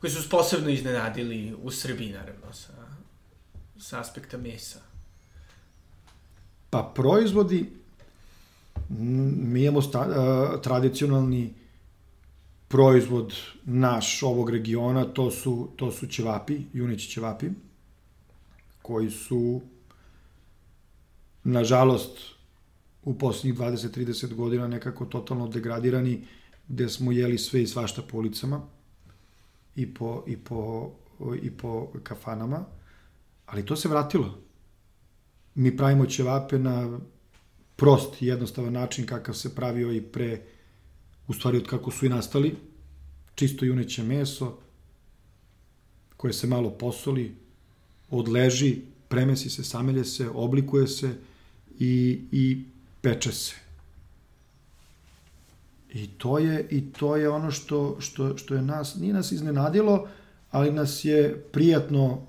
Speaker 1: koji su posebno iznenadili u Srbiji, naravno, sa, sa aspekta mesa?
Speaker 2: Pa proizvodi, mi imamo sta, a, tradicionalni proizvod naš ovog regiona, to su, to su ćevapi, juneći ćevapi, koji su, nažalost, u poslednjih 20-30 godina nekako totalno degradirani, gde smo jeli sve i svašta po ulicama i po, i po, i po kafanama, ali to se vratilo. Mi pravimo ćevape na prost i jednostavan način kakav se pravio i pre, u stvari od kako su i nastali, čisto juneće meso, koje se malo posoli, odleži, premesi se, samelje se, oblikuje se i, i peče se. I to je, i to je ono što, što, što je nas, nije nas iznenadilo, ali nas je prijatno,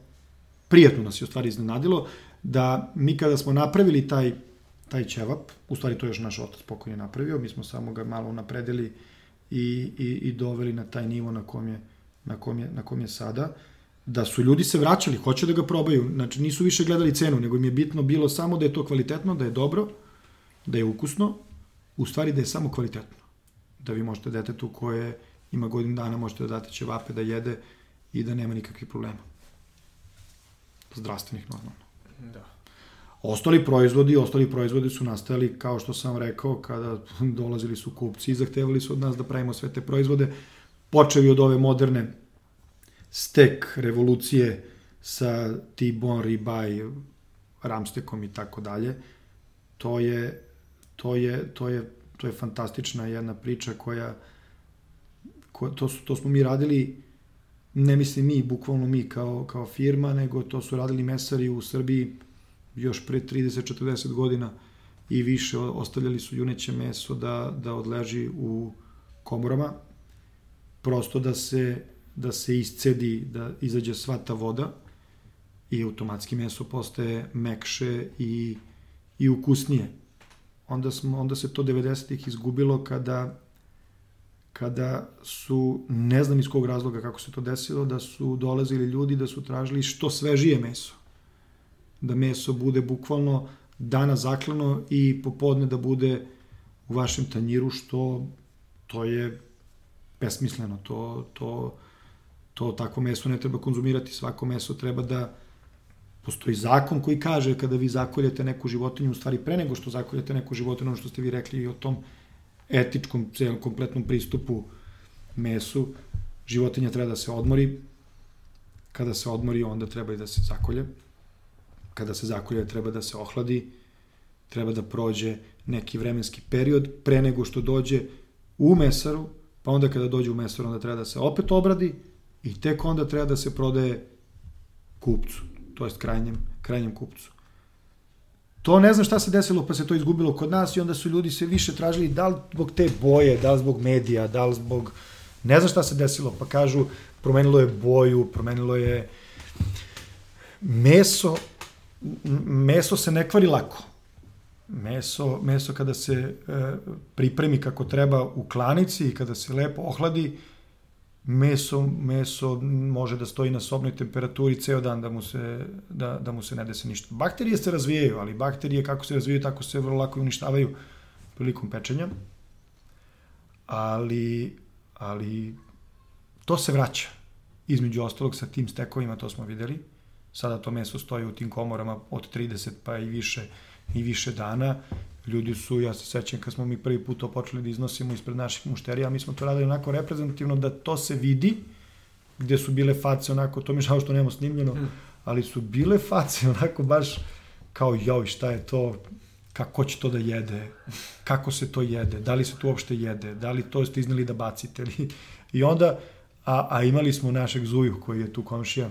Speaker 2: prijatno nas je u stvari iznenadilo, da mi kada smo napravili taj, taj ćevap, u stvari to je još naš otac pokojni napravio, mi smo samo ga malo napredili i, i, i doveli na taj nivo na kom je, na kom je, na kom je sada, da su ljudi se vraćali, hoće da ga probaju, znači nisu više gledali cenu, nego im je bitno bilo samo da je to kvalitetno, da je dobro, da je ukusno, u stvari da je samo kvalitetno. da vi možete detetu koje ima godinu dana, možete da date ćevape da jede i da nema nikakvih problema. Zdravstvenih normalno.
Speaker 1: Da.
Speaker 2: Ostali proizvodi, ostali proizvodi su nastajali, kao što sam rekao, kada dolazili su kupci i zahtevali su od nas da pravimo sve te proizvode, počevi od ove moderne stek revolucije sa T-bone, ribeye, ramstekom i tako dalje. To je, to je, to je, to je fantastična jedna priča koja, ko, to, su, to smo mi radili, ne mislim mi, bukvalno mi kao, kao firma, nego to su radili mesari u Srbiji još pre 30-40 godina i više ostavljali su juneće meso da, da odleži u komorama, prosto da se, da se iscedi, da izađe sva ta voda i automatski meso postaje mekše i, i ukusnije. Onda, smo, onda se to 90-ih izgubilo kada kada su, ne znam iz kog razloga kako se to desilo, da su dolazili ljudi da su tražili što svežije meso da meso bude bukvalno dana zaklano i popodne da bude u vašem tanjiru, što to je besmisleno. To, to, to takvo meso ne treba konzumirati. Svako meso treba da postoji zakon koji kaže kada vi zakoljete neku životinju, u stvari pre nego što zakoljete neku životinju, ono što ste vi rekli i o tom etičkom, celom kompletnom pristupu mesu, životinja treba da se odmori, kada se odmori onda treba i da se zakolje kada se zakolje treba da se ohladi, treba da prođe neki vremenski period pre nego što dođe u mesaru, pa onda kada dođe u mesaru onda treba da se opet obradi i tek onda treba da se prodaje kupcu, to jest krajnjem, krajnjem kupcu. To ne znam šta se desilo, pa se to izgubilo kod nas i onda su ljudi se više tražili da li zbog te boje, da li zbog medija, da li zbog... Ne znam šta se desilo, pa kažu promenilo je boju, promenilo je meso meso se ne kvari lako. Meso, meso kada se e, pripremi kako treba u klanici i kada se lepo ohladi, meso, meso može da stoji na sobnoj temperaturi ceo dan da mu se, da, da mu se ne dese ništa. Bakterije se razvijaju, ali bakterije kako se razvijaju, tako se vrlo lako uništavaju prilikom pečenja. Ali, ali to se vraća. Između ostalog sa tim stekovima, to smo videli Sada to meso stoji u tim komorama od 30 pa i više i više dana. Ljudi su, ja se sećam kad smo mi prvi put to počeli da iznosimo ispred naših mušterija, mi smo to radili onako reprezentativno da to se vidi, gde su bile face onako, to mi žao što nemamo snimljeno, hmm. ali su bile face onako baš kao joj šta je to, kako će to da jede, kako se to jede, da li se to uopšte jede, da li to ste izneli da bacite. I onda, a, a imali smo našeg Zuju koji je tu komšija,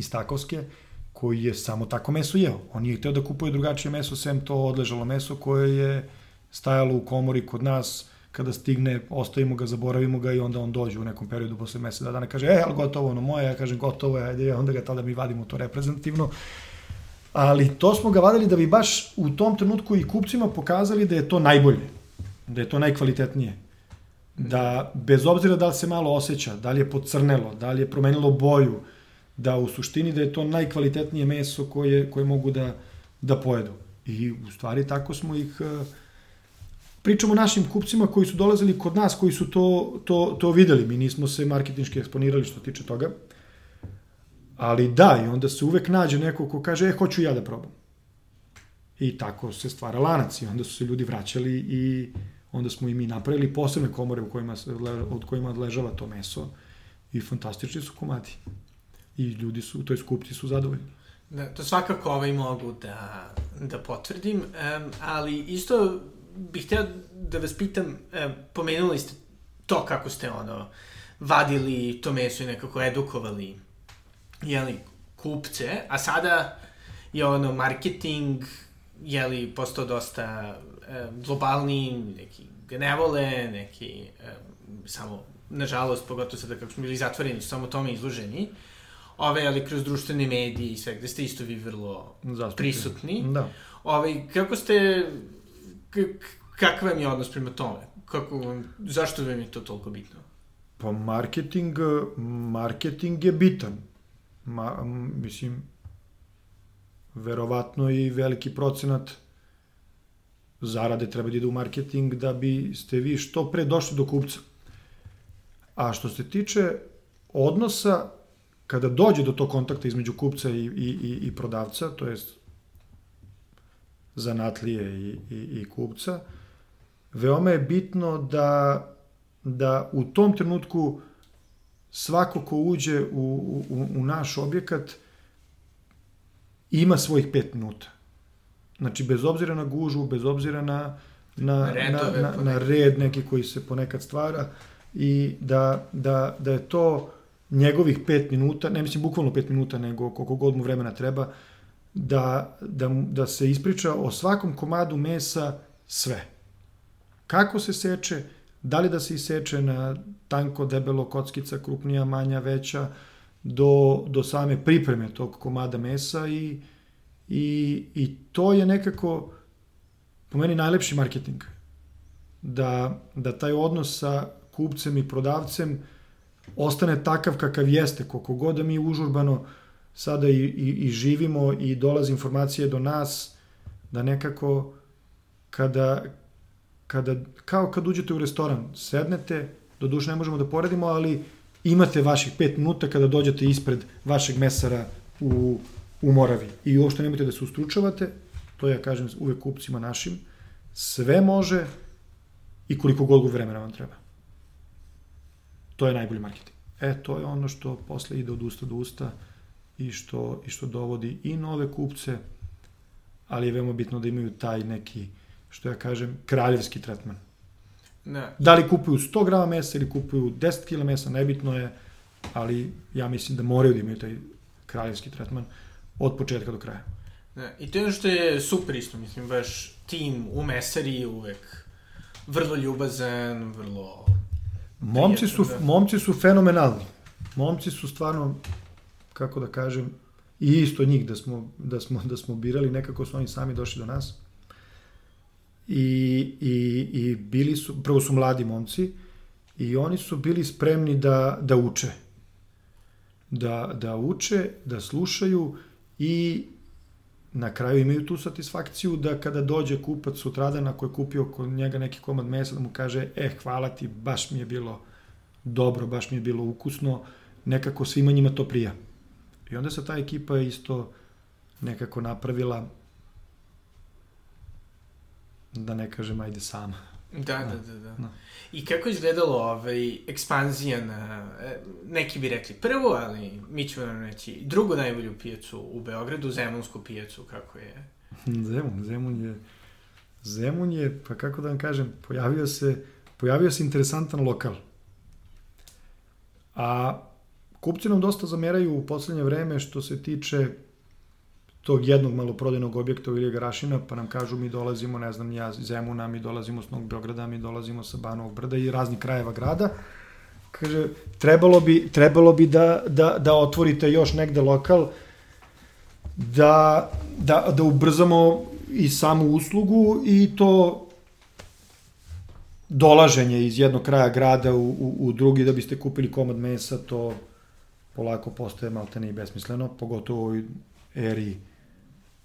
Speaker 2: iz Takovske, koji je samo tako meso jeo. On nije hteo da kupuje drugačije meso, sem to odležalo meso koje je stajalo u komori kod nas, kada stigne, ostavimo ga, zaboravimo ga i onda on dođe u nekom periodu posle meseca dana kaže, e, ali gotovo ono moje, ja kažem gotovo je, ajde, onda ga tada mi vadimo to reprezentativno. Ali to smo ga vadili da bi baš u tom trenutku i kupcima pokazali da je to najbolje, da je to najkvalitetnije. Da, bez obzira da li se malo osjeća, da li je pocrnelo, da li je promenilo boju, da u suštini da je to najkvalitetnije meso koje, koje mogu da, da pojedu. I u stvari tako smo ih... E, pričamo našim kupcima koji su dolazili kod nas, koji su to, to, to videli. Mi nismo se marketinški eksponirali što tiče toga. Ali da, i onda se uvek nađe neko ko kaže, e, hoću ja da probam. I tako se stvara lanac i onda su se ljudi vraćali i onda smo i mi napravili posebne komore u kojima od kojima odležava to meso i fantastični su komadi i ljudi su, to je kupci su zadovoljni.
Speaker 1: Da, to svakako ovaj mogu da, da potvrdim, um, ali isto bih hteo da vas pitam, um, pomenuli ste to kako ste ono, vadili to meso i nekako edukovali jeli, kupce, a sada je ono marketing jeli, postao dosta um, globalni, neki ga ne vole, neki um, samo, nažalost, pogotovo sada kako smo bili zatvoreni, samo tome izloženi. Uh, ove, ali kroz društvene medije i sve, gde ste isto vi vrlo Zastupni. prisutni.
Speaker 2: Da.
Speaker 1: Ove, kako ste, kakav vam je odnos prema tome? Kako vam, zašto vam je to toliko bitno?
Speaker 2: Pa marketing, marketing je bitan. Ma, mislim, verovatno i veliki procenat zarade treba da ide u marketing da biste vi što pre došli do kupca. A što se tiče odnosa, kada dođe do tog kontakta između kupca i, i, i, i prodavca, to jest zanatlije i, i, i kupca, veoma je bitno da, da u tom trenutku svako ko uđe u, u, u naš objekat ima svojih pet minuta. Znači, bez obzira na gužu, bez obzira na, na, Redove, na, na, na red neki koji se ponekad stvara i da, da, da je to njegovih pet minuta, ne mislim bukvalno pet minuta, nego koliko god mu vremena treba, da, da, da se ispriča o svakom komadu mesa sve. Kako se seče, da li da se iseče na tanko, debelo, kockica, krupnija, manja, veća, do, do same pripreme tog komada mesa i, i, i to je nekako po meni najlepši marketing. Da, da taj odnos sa kupcem i prodavcem ostane takav kakav jeste, koliko god da mi užurbano sada i, i, i živimo i dolaze informacije do nas, da nekako kada, kada, kao kad uđete u restoran, sednete, do duše ne možemo da poredimo, ali imate vaših pet minuta kada dođete ispred vašeg mesara u, u Moravi. I uopšte nemojte da se ustručavate, to ja kažem uvek kupcima našim, sve može i koliko god vremena vam treba. To je najbolji marketing. E, to je ono što posle ide od usta do usta i što, i što dovodi i nove kupce, ali je veoma bitno da imaju taj neki, što ja kažem, kraljevski tretman. Ne. Da li kupuju 100 grama mesa ili kupuju 10 kg mesa, nebitno je, ali ja mislim da moraju da imaju taj kraljevski tretman od početka do kraja.
Speaker 1: Ne, I to je ono što je super isto, mislim, baš tim u mesari uvek vrlo ljubazan, vrlo...
Speaker 2: Momci su, da. momci su fenomenalni. Momci su stvarno, kako da kažem, i isto njih da smo, da smo, da smo birali, nekako su oni sami došli do nas i, i, i bili su, prvo su mladi momci, i oni su bili spremni da, da uče. Da, da uče, da slušaju i na kraju imaju tu satisfakciju da kada dođe kupac sutradana koji je kupio kod njega neki komad mesa, da mu kaže, e, hvala ti, baš mi je bilo dobro, baš mi je bilo ukusno, nekako svima njima to prija. I onda se ta ekipa isto nekako napravila da ne kažem ajde sama.
Speaker 1: Da, da, da, da. da. I kako je izgledalo ovaj, ekspanzija na, e, neki bi rekli prvo, ali mi ćemo nam reći drugu najbolju pijacu u Beogradu, Zemunsku pijacu, kako je?
Speaker 2: Zemun, Zemun je, Zemun je, pa kako da vam kažem, pojavio se, pojavio se interesantan lokal. A kupci nam dosta zameraju u poslednje vreme što se tiče tog jednog maloprodajnog objekta u Ilija Garašina, pa nam kažu mi dolazimo, ne znam, ja Zemuna, mi dolazimo s Novog Beograda, mi dolazimo sa Banovog brda i raznih krajeva grada. Kaže, trebalo bi, trebalo bi da, da, da otvorite još negde lokal, da, da, da ubrzamo i samu uslugu i to dolaženje iz jednog kraja grada u, u, u drugi da biste kupili komad mesa, to polako postaje maltene i besmisleno, pogotovo u eri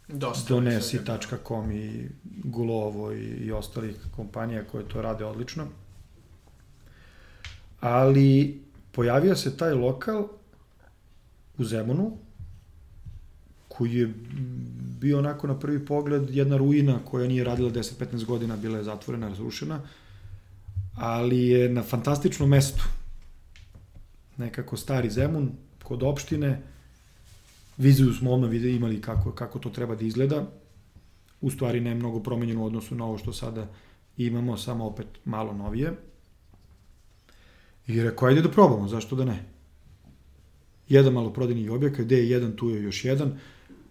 Speaker 2: Dosta donesi.com i Gulovo i, i ostalih kompanija koje to rade odlično. Ali pojavio se taj lokal u Zemunu, koji je bio onako na prvi pogled jedna ruina koja nije radila 10-15 godina, bila je zatvorena, razrušena, ali je na fantastičnom mestu. Nekako stari Zemun, kod opštine, Viziju smo odmah imali kako, kako to treba da izgleda. U stvari ne mnogo promenjeno u odnosu na ovo što sada imamo, samo opet malo novije. I rekao, ajde da probamo, zašto da ne? Jedan malo prodajni objekat, gde je jedan, tu je još jedan.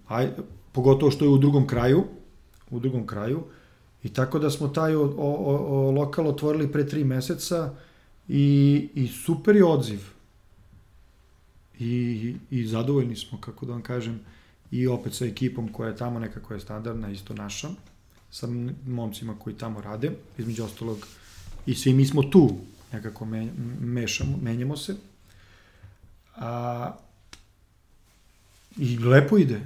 Speaker 2: Aj, pogotovo što je u drugom kraju, u drugom kraju. I tako da smo taj o, o, o, lokal otvorili pre tri meseca i, i super je odziv i, i zadovoljni smo, kako da vam kažem, i opet sa ekipom koja je tamo nekako je standardna, isto naša, sa momcima koji tamo rade, između ostalog, i svi mi smo tu, nekako me, mešamo, menjamo se. A, I lepo ide.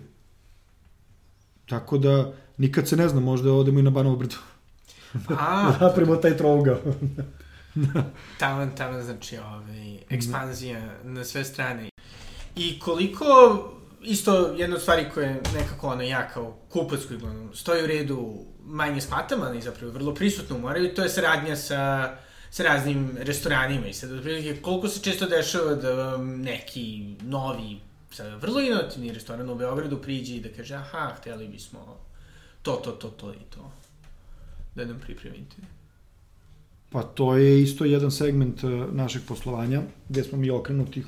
Speaker 2: Tako da, nikad se ne zna, možda odemo i na Banovo brdo.
Speaker 1: A,
Speaker 2: da napravimo taj trougao.
Speaker 1: taman, taman, znači, ovaj, ekspanzija na sve strane. I koliko, isto jedna od stvari koja je nekako ono, ja kao kupac koji ono, stoji u redu manje shvatam, ali zapravo vrlo prisutno u Moravi, to je saradnja sa sa raznim restoranima i sad otprilike koliko se često dešava da vam neki novi sa vrlo inovativni restoran u Beogradu priđe i da kaže aha, hteli bismo to, to, to, to i to da nam pripremite.
Speaker 2: Pa to je isto jedan segment e, našeg poslovanja, gde smo mi okrenuti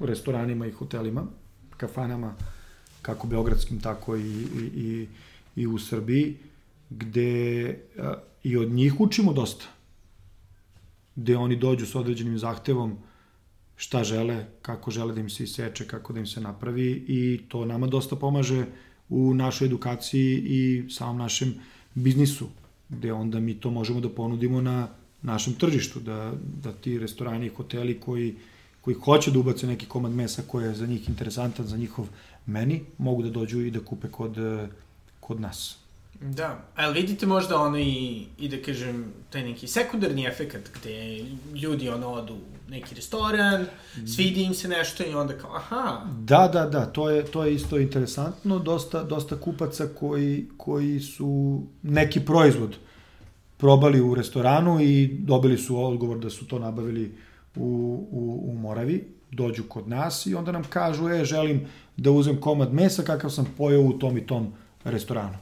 Speaker 2: restoranima i hotelima, kafanama, kako beogradskim, tako i, i, i, i u Srbiji, gde e, i od njih učimo dosta. Gde oni dođu s određenim zahtevom šta žele, kako žele da im se iseče, kako da im se napravi i to nama dosta pomaže u našoj edukaciji i samom našem biznisu, gde onda mi to možemo da ponudimo na našem tržištu, da, da ti restorani i hoteli koji, koji hoće da ubace neki komad mesa koji je za njih interesantan, za njihov meni, mogu da dođu i da kupe kod, kod nas.
Speaker 1: Da, ali vidite možda ono i, i da kažem, taj neki sekundarni efekt gde ljudi ono odu u neki restoran, svidi im se nešto i onda kao, aha.
Speaker 2: Da, da, da, to je, to je isto interesantno, dosta, dosta kupaca koji, koji su neki proizvod probali u restoranu i dobili su odgovor da su to nabavili u, u, u Moravi, dođu kod nas i onda nam kažu, e, želim da uzem komad mesa kakav sam pojao u tom i tom restoranu.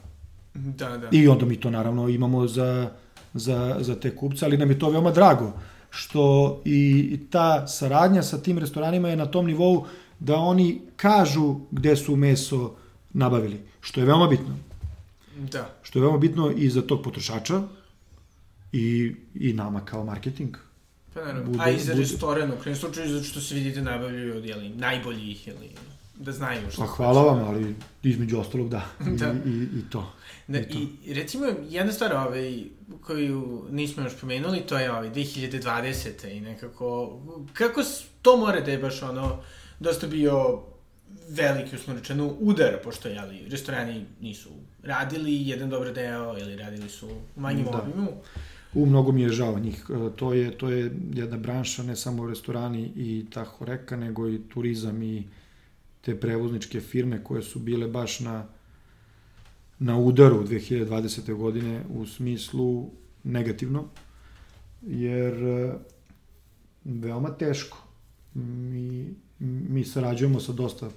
Speaker 1: Da, da.
Speaker 2: I onda mi to naravno imamo za, za, za te kupce, ali nam je to veoma drago što i ta saradnja sa tim restoranima je na tom nivou da oni kažu gde su meso nabavili, što je veoma bitno.
Speaker 1: Da.
Speaker 2: Što je veoma bitno i za tog potrošača, i, i nama kao marketing.
Speaker 1: Pa naravno, bude, a i za bude... restoran, u krenom slučaju, zato što se vidite nabavljaju od jeli, najboljih ili da znaju što.
Speaker 2: Pa hvala vam, ali između ostalog da, da. I, i, i to.
Speaker 1: Da, i, to. I recimo, jedna stvar ovaj, koju nismo još pomenuli, to je ovaj, 2020. i nekako, kako to mora da je baš ono, dosta bio veliki, uslovno rečeno, udar, pošto jeli, restorani nisu radili jedan dobar deo ili radili su u manjem da. obimu.
Speaker 2: U mnogo mi je žao njih. E, to je, to je jedna branša, ne samo restorani i ta horeka, nego i turizam i te prevozničke firme koje su bile baš na, na udaru 2020. godine u smislu negativno, jer e, veoma teško. Mi, mi sarađujemo sa dosta,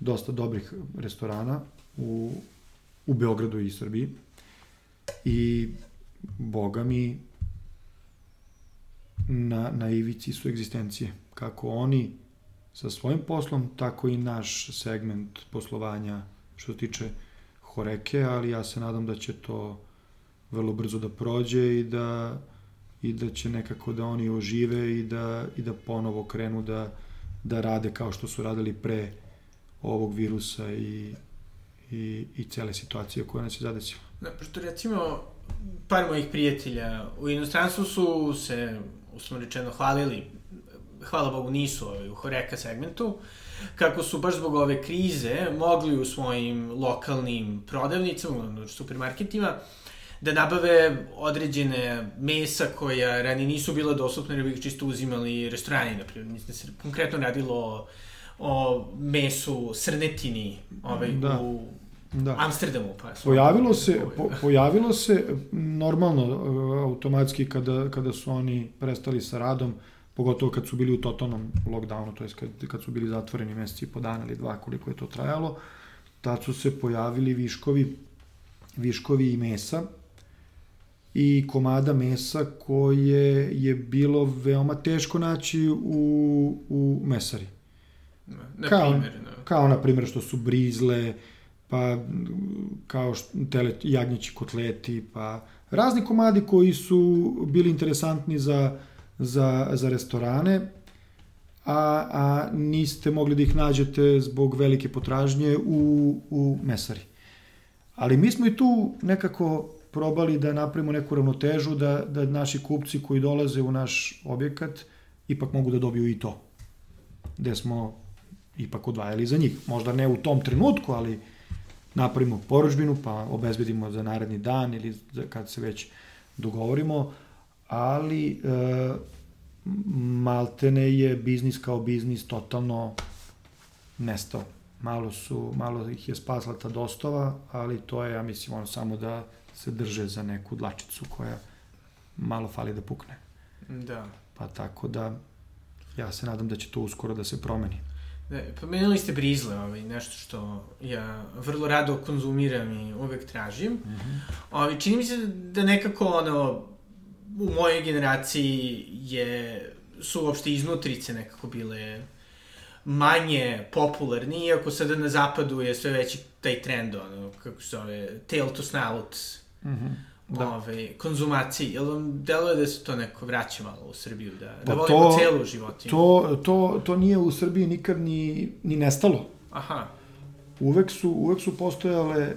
Speaker 2: dosta dobrih restorana u, u Beogradu i Srbiji. I, boga mi, na, na ivici su egzistencije. Kako oni sa svojim poslom, tako i naš segment poslovanja što se tiče Horeke, ali ja se nadam da će to vrlo brzo da prođe i da i da će nekako da oni ožive i da, i da ponovo krenu da, da rade kao što su radili pre ovog virusa i, i, i cele situacije koja nas je zadesila.
Speaker 1: Da, pošto recimo par mojih prijatelja u inostranstvu su se, uslovno rečeno, hvalili, hvala Bogu nisu ovaj, u Horeka segmentu, kako su baš zbog ove krize mogli u svojim lokalnim prodavnicama, supermarketima, da nabave određene mesa koja rani nisu bila dostupne, jer bi ih čisto uzimali restorani, na primjer. Mislim da se konkretno radilo o mesu srnetini ovaj, da. u da. Amsterdamu. Pa,
Speaker 2: pojavilo se, po, pojavilo se normalno e, automatski kada, kada su oni prestali sa radom, pogotovo kad su bili u totalnom lockdownu, to je kad, kad su bili zatvoreni meseci po dan ili dva koliko je to trajalo, tad su se pojavili viškovi, viškovi i mesa i komada mesa koje je bilo veoma teško naći u, u mesari.
Speaker 1: Na kao, primjer,
Speaker 2: da. Kao, na primjer, što su brizle, pa kao tele, jagnjeći kotleti, pa razni komadi koji su bili interesantni za, za, za restorane, a, a niste mogli da ih nađete zbog velike potražnje u, u mesari. Ali mi smo i tu nekako probali da napravimo neku ravnotežu, da, da naši kupci koji dolaze u naš objekat ipak mogu da dobiju i to. Gde smo ipak odvajali za njih. Možda ne u tom trenutku, ali napravimo poručbinu, pa obezbedimo za naredni dan ili za kad se već dogovorimo, ali e, maltene je biznis kao biznis totalno nestao. Malo su, malo ih je spasla ta dostava, ali to je, ja mislim, ono samo da se drže za neku dlačicu koja malo fali da pukne.
Speaker 1: Da.
Speaker 2: Pa tako da, ja se nadam da će to uskoro da se promeni.
Speaker 1: Pomenuli ste brizle, ovaj, nešto što ja vrlo rado konzumiram i uvek tražim. Mm -hmm. ovaj, čini mi se da nekako ono, u mojoj generaciji je, su uopšte iznutrice nekako bile manje popularni, iako sada na zapadu je sve veći taj trend, ono, kako se zove, tail to snout, mm -hmm. Da. ove, konzumaciji. Jel vam deluje da se to neko vraća malo u Srbiju, da, da pa da volimo to, celu životinu?
Speaker 2: To, to, to nije u Srbiji nikad ni, ni nestalo.
Speaker 1: Aha.
Speaker 2: Uvek su, uvek su postojale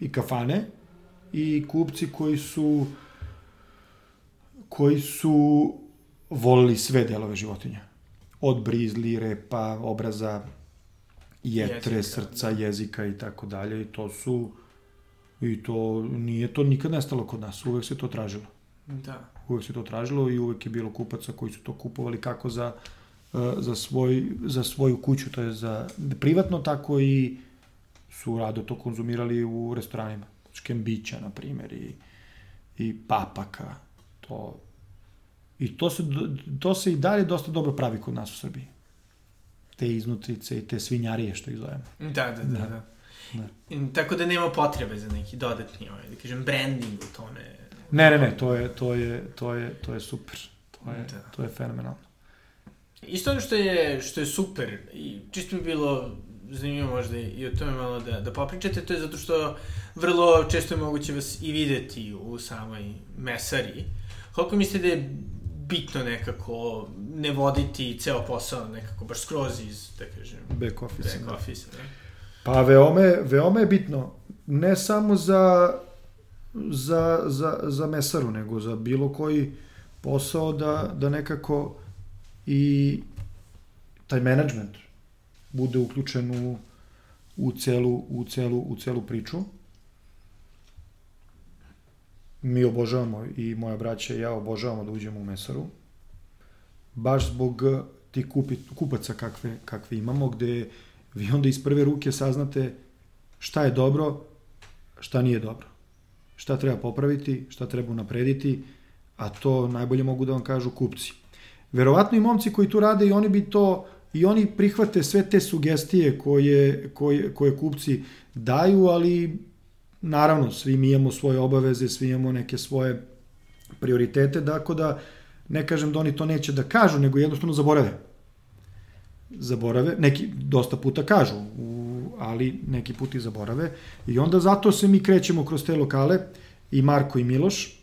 Speaker 2: i kafane i kupci koji su koji su volili sve delove životinja. Od brizli, repa, obraza, jetre, jezika, srca, da. jezika i tako dalje. I to su... I to nije to nikad nestalo kod nas. Uvek se to tražilo.
Speaker 1: Da.
Speaker 2: Uvek se to tražilo i uvek je bilo kupaca koji su to kupovali kako za, e, za, svoj, za svoju kuću, to je za privatno, tako i su rado to konzumirali u restoranima. Škembića, na primjer, i, i papaka. To, I to se, to se i dalje dosta dobro pravi kod nas u Srbiji. Te iznutrice i te svinjarije, što ih zovemo.
Speaker 1: Da, da, da. da. da. I, tako da nema potrebe za neki dodatni, ovaj, da kažem, branding u tome.
Speaker 2: Ne, ne, ne, to je, to je, to je, to je super. To je, da. to je fenomenalno.
Speaker 1: Isto ono što je, što je super i čisto bi bilo zanimljivo možda i o tome malo da, da popričate, to je zato što vrlo često je moguće vas i videti u samoj mesari. Koliko mislite da je bitno nekako ne voditi ceo posao nekako baš skroz iz, da kažem,
Speaker 2: back office.
Speaker 1: Back office da.
Speaker 2: Pa veoma je, veoma je bitno, ne samo za, za, za, za mesaru, nego za bilo koji posao da, da nekako i taj management bude uključen u, u, celu, u, celu, u celu priču. Mi obožavamo i moja braća i ja obožavamo da uđemo u mesaru, baš zbog tih kupi, kupaca kakve, kakve imamo, gde vi onda iz prve ruke saznate šta je dobro, šta nije dobro. Šta treba popraviti, šta treba unaprediti, a to najbolje mogu da vam kažu kupci. Verovatno i momci koji tu rade i oni bi to i oni prihvate sve te sugestije koje, koje, koje kupci daju, ali naravno, svi mi imamo svoje obaveze, svi imamo neke svoje prioritete, tako da ne kažem da oni to neće da kažu, nego jednostavno zaborave. Zaborave, neki dosta puta kažu, u, ali neki put i zaborave. I onda zato se mi krećemo kroz te lokale, i Marko i Miloš,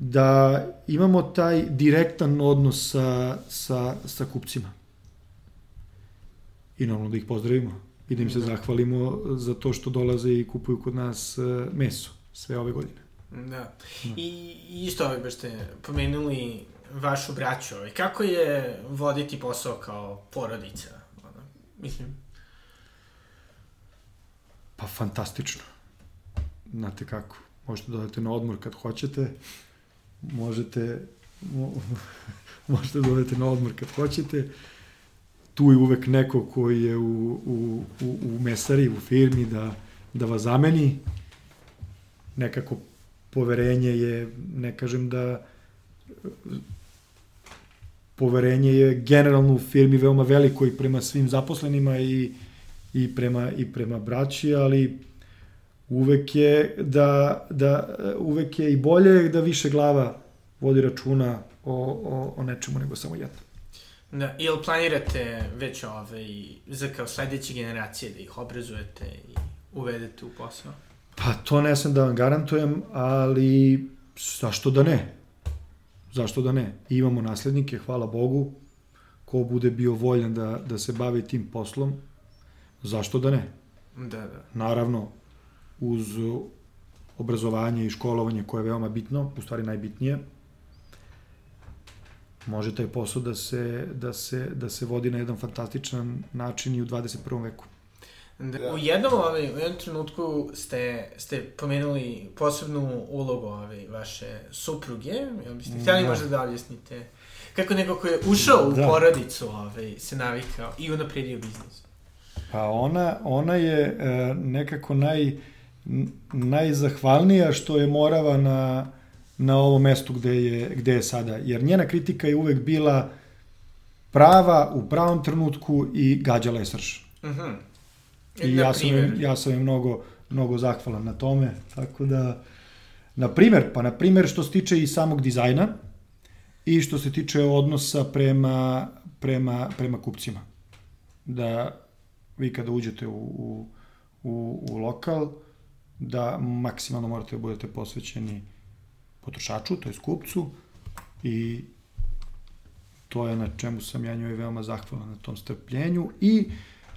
Speaker 2: da imamo taj direktan odnos sa, sa, sa kupcima. I normalno da ih pozdravimo i da im se zahvalimo za to što dolaze i kupuju kod nas e, meso sve ove godine.
Speaker 1: Da. da. I isto ovaj baš ste pomenuli vašu braću. Ovaj. Kako je voditi posao kao porodica? Ono, mislim...
Speaker 2: Pa fantastično. Znate kako, možete da odete na odmor kad hoćete, možete, mo, možete da odete na odmor kad hoćete, tu je uvek neko koji je u, u, u, u mesari, u firmi da, da vas zameni. Nekako poverenje je, ne kažem da poverenje je generalno u firmi veoma veliko i prema svim zaposlenima i, i, prema, i prema braći, ali uvek je da, da uvek je i bolje da više glava vodi računa o, o, o nečemu nego samo jedno.
Speaker 1: Da, ili planirate već ove, za kao sledeće generacije da ih obrazujete i uvedete u posao?
Speaker 2: Pa to ne sam da vam garantujem, ali zašto da ne? Zašto da ne? imamo naslednike, hvala Bogu, ko bude bio voljan da, da se bavi tim poslom, zašto da ne?
Speaker 1: Da, da.
Speaker 2: Naravno, uz obrazovanje i školovanje koje je veoma bitno, u stvari najbitnije, može taj posao da se, da se, da se vodi na jedan fantastičan način i u 21. veku.
Speaker 1: Da. U jednom, ovaj, u jednom trenutku ste, ste pomenuli posebnu ulogu ovaj, vaše supruge, jel biste htjeli da. možda da objasnite kako neko ko je ušao u da. porodicu ovaj, se navikao i unapredio biznis?
Speaker 2: Pa ona, ona je e, nekako naj, najzahvalnija što je Morava na, na ovom mestu gde je, gde je sada. Jer njena kritika je uvek bila prava u pravom trenutku i gađala je srž. Uh mhm. -huh. I ja sam, ja sam je mnogo, mnogo zahvalan na tome, tako da, na primer, pa na primer što se tiče i samog dizajna i što se tiče odnosa prema, prema, prema kupcima. Da vi kada uđete u, u, u, u lokal, da maksimalno morate da budete posvećeni potrošaču, to je kupcu, i to je na čemu sam ja njoj veoma zahvalan na tom strpljenju i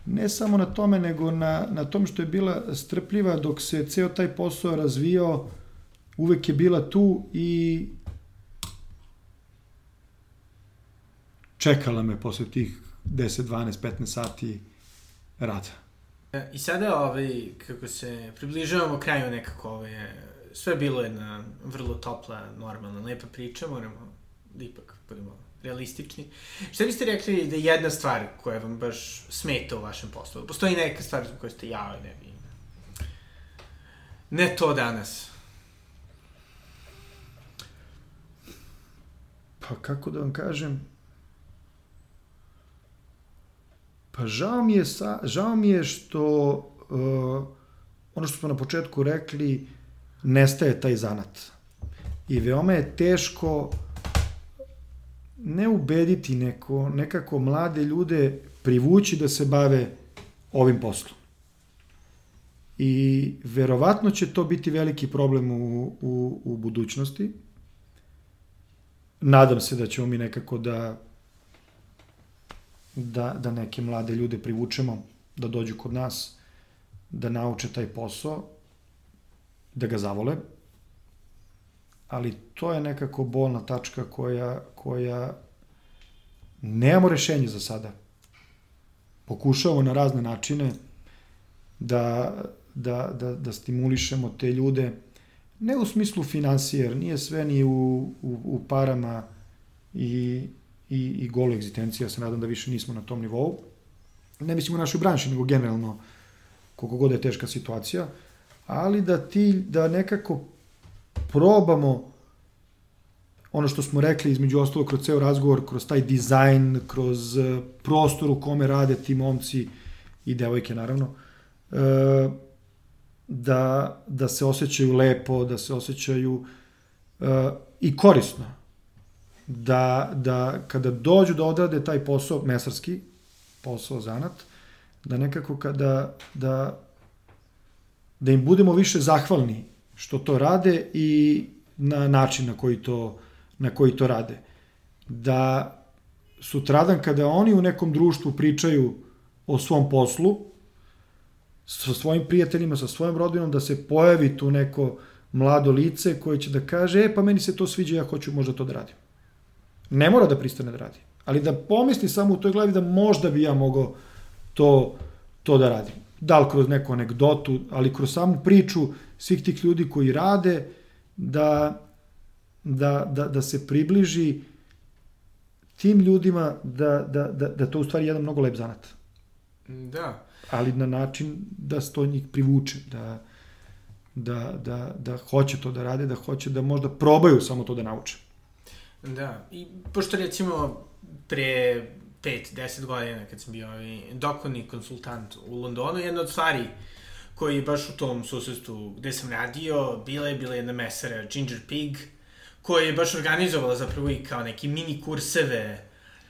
Speaker 2: ne samo na tome, nego na, na tom što je bila strpljiva dok se ceo taj posao razvijao, uvek je bila tu i čekala me posle tih 10, 12, 15 sati rada.
Speaker 1: I sada, ovaj, kako se približavamo kraju nekako, ovaj, sve bilo je na vrlo topla, normalna, lepa priča, moramo da ipak budemo realistični. Šta biste rekli da je jedna stvar koja vam baš smeta u vašem poslu? Postoji neka stvar za koju ste ja ne bi... Ne to danas.
Speaker 2: Pa kako da vam kažem? Pa žao mi je, sa, žao mi je što uh, ono što smo na početku rekli, nestaje taj zanat. I veoma je teško ne ubediti neko, nekako mlade ljude privući da se bave ovim poslom. I verovatno će to biti veliki problem u, u, u budućnosti. Nadam se da ćemo mi nekako da, da, da neke mlade ljude privučemo da dođu kod nas, da nauče taj posao, da ga zavole, ali to je nekako bolna tačka koja, koja nemamo rešenje za sada. Pokušavamo na razne načine da, da, da, da stimulišemo te ljude, ne u smislu financije, jer nije sve ni u, u, u parama i, i, i golo egzistencija, ja se nadam da više nismo na tom nivou. Ne mislim u našoj branši, nego generalno koliko god je teška situacija, ali da ti, da nekako probamo ono što smo rekli između ostalo kroz ceo razgovor, kroz taj dizajn, kroz e, prostor u kome rade ti momci i devojke naravno, e, da, da se osjećaju lepo, da se osjećaju e, i korisno. Da, da kada dođu da odrade taj posao, mesarski posao, zanat, da nekako kada, da, da im budemo više zahvalni što to rade i na način na koji to, na koji to rade. Da sutradan kada oni u nekom društvu pričaju o svom poslu, sa svojim prijateljima, sa svojim rodinom, da se pojavi tu neko mlado lice koje će da kaže, e, pa meni se to sviđa, ja hoću možda to da radim. Ne mora da pristane da radi, ali da pomisli samo u toj glavi da možda bi ja mogao to, to da radim. Da li kroz neku anegdotu, ali kroz samu priču svih tih ljudi koji rade, da, da, da, da se približi tim ljudima da, da, da, da to u stvari jedan mnogo lep zanat.
Speaker 1: Da.
Speaker 2: Ali na način da se to njih privuče, da, da, da, da hoće to da rade, da hoće da možda probaju samo to da nauče.
Speaker 1: Da, i pošto recimo pre 5-10 godina kad sam bio ovaj, konsultant u Londonu, jedna od stvari koji baš u tom susedstvu gde sam radio, bila je bila jedna mesara Ginger Pig, koja je baš organizovala zapravo i kao neki mini kurseve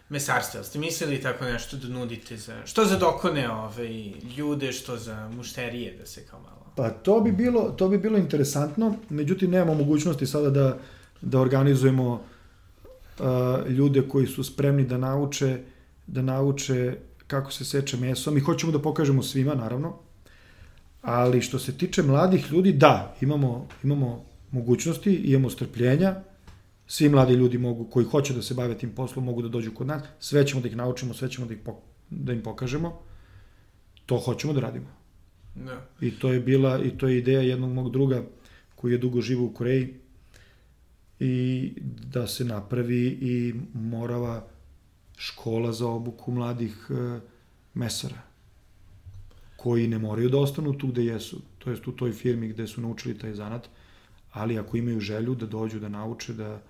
Speaker 1: mesarstva. Ste mislili tako nešto da nudite za, što za dokone ovaj, ljude, što za mušterije da se kao malo...
Speaker 2: Pa to bi bilo, to bi bilo interesantno, međutim nemamo mogućnosti sada da, da organizujemo uh, ljude koji su spremni da nauče da nauče kako se seče meso. Mi hoćemo da pokažemo svima, naravno, ali što se tiče mladih ljudi, da, imamo, imamo mogućnosti, imamo strpljenja, svi mladi ljudi mogu, koji hoće da se bave tim poslom mogu da dođu kod nas, sve ćemo da ih naučimo, sve ćemo da, ih, da im pokažemo, to hoćemo da radimo.
Speaker 1: Da.
Speaker 2: I to je bila, i to je ideja jednog mog druga koji je dugo živo u Koreji. I da se napravi i morava škola za obuku mladih e, mesara koji ne moraju da ostanu tu gde jesu, to jest u toj firmi gde su naučili taj zanat, ali ako imaju želju da dođu da nauče, da,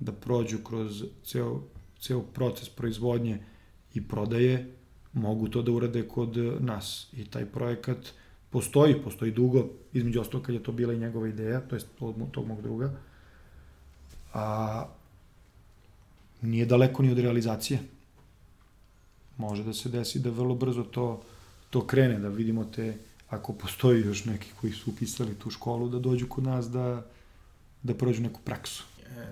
Speaker 2: da prođu kroz ceo, ceo proces proizvodnje i prodaje, mogu to da urade kod nas. I taj projekat postoji, postoji dugo, između ostalo kad je to bila i njegova ideja, to je tog, tog mog druga, a nije daleko ni od realizacije. Može da se desi da vrlo brzo to, to krene, da vidimo te, ako postoji još neki koji su upisali tu školu, da dođu kod nas da, da prođu neku praksu.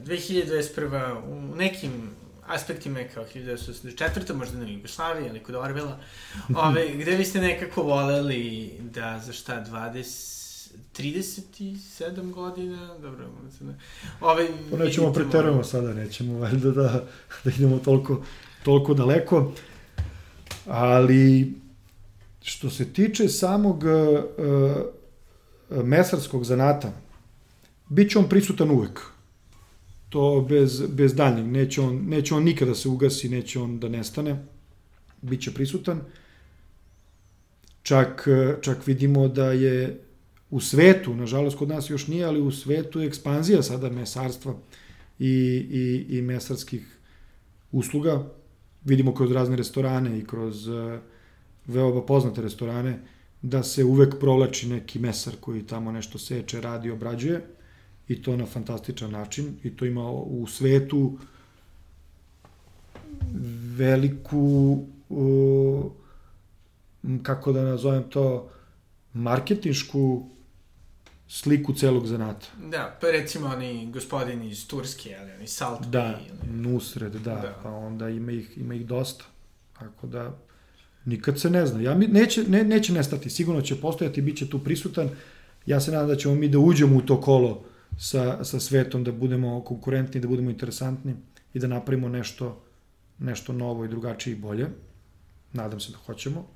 Speaker 1: 2021. u nekim aspektima je kao 1984. možda na Jugoslaviji ili kod Orvela, ove, gde biste nekako voleli da za šta 20 37 godina, dobro, ove,
Speaker 2: pa nećemo preterujemo sada, nećemo valjda da, da idemo toliko, toliko daleko, ali što se tiče samog uh, mesarskog zanata, bit će on prisutan uvek to bez, bez daljnjeg. Neće on, neće on nikada se ugasi, neće on da nestane. Biće prisutan. Čak, čak vidimo da je u svetu, nažalost kod nas još nije, ali u svetu je ekspanzija sada mesarstva i, i, i mesarskih usluga. Vidimo kroz razne restorane i kroz uh, veoma poznate restorane da se uvek provlači neki mesar koji tamo nešto seče, radi, obrađuje i to na fantastičan način i to ima u svetu veliku kako da nazovem to marketinšku sliku celog zanata.
Speaker 1: Da, pa recimo oni gospodini iz Turske, ali oni Salt
Speaker 2: Da, ili... Nusred, da, da, pa onda ima ih, ima ih dosta. Tako da, nikad se ne zna. Ja, neće, ne, neće nestati, sigurno će postojati, bit će tu prisutan. Ja se nadam da ćemo mi da uđemo u to kolo sa, sa svetom, da budemo konkurentni, da budemo interesantni i da napravimo nešto, nešto novo i drugačije i bolje. Nadam se da hoćemo.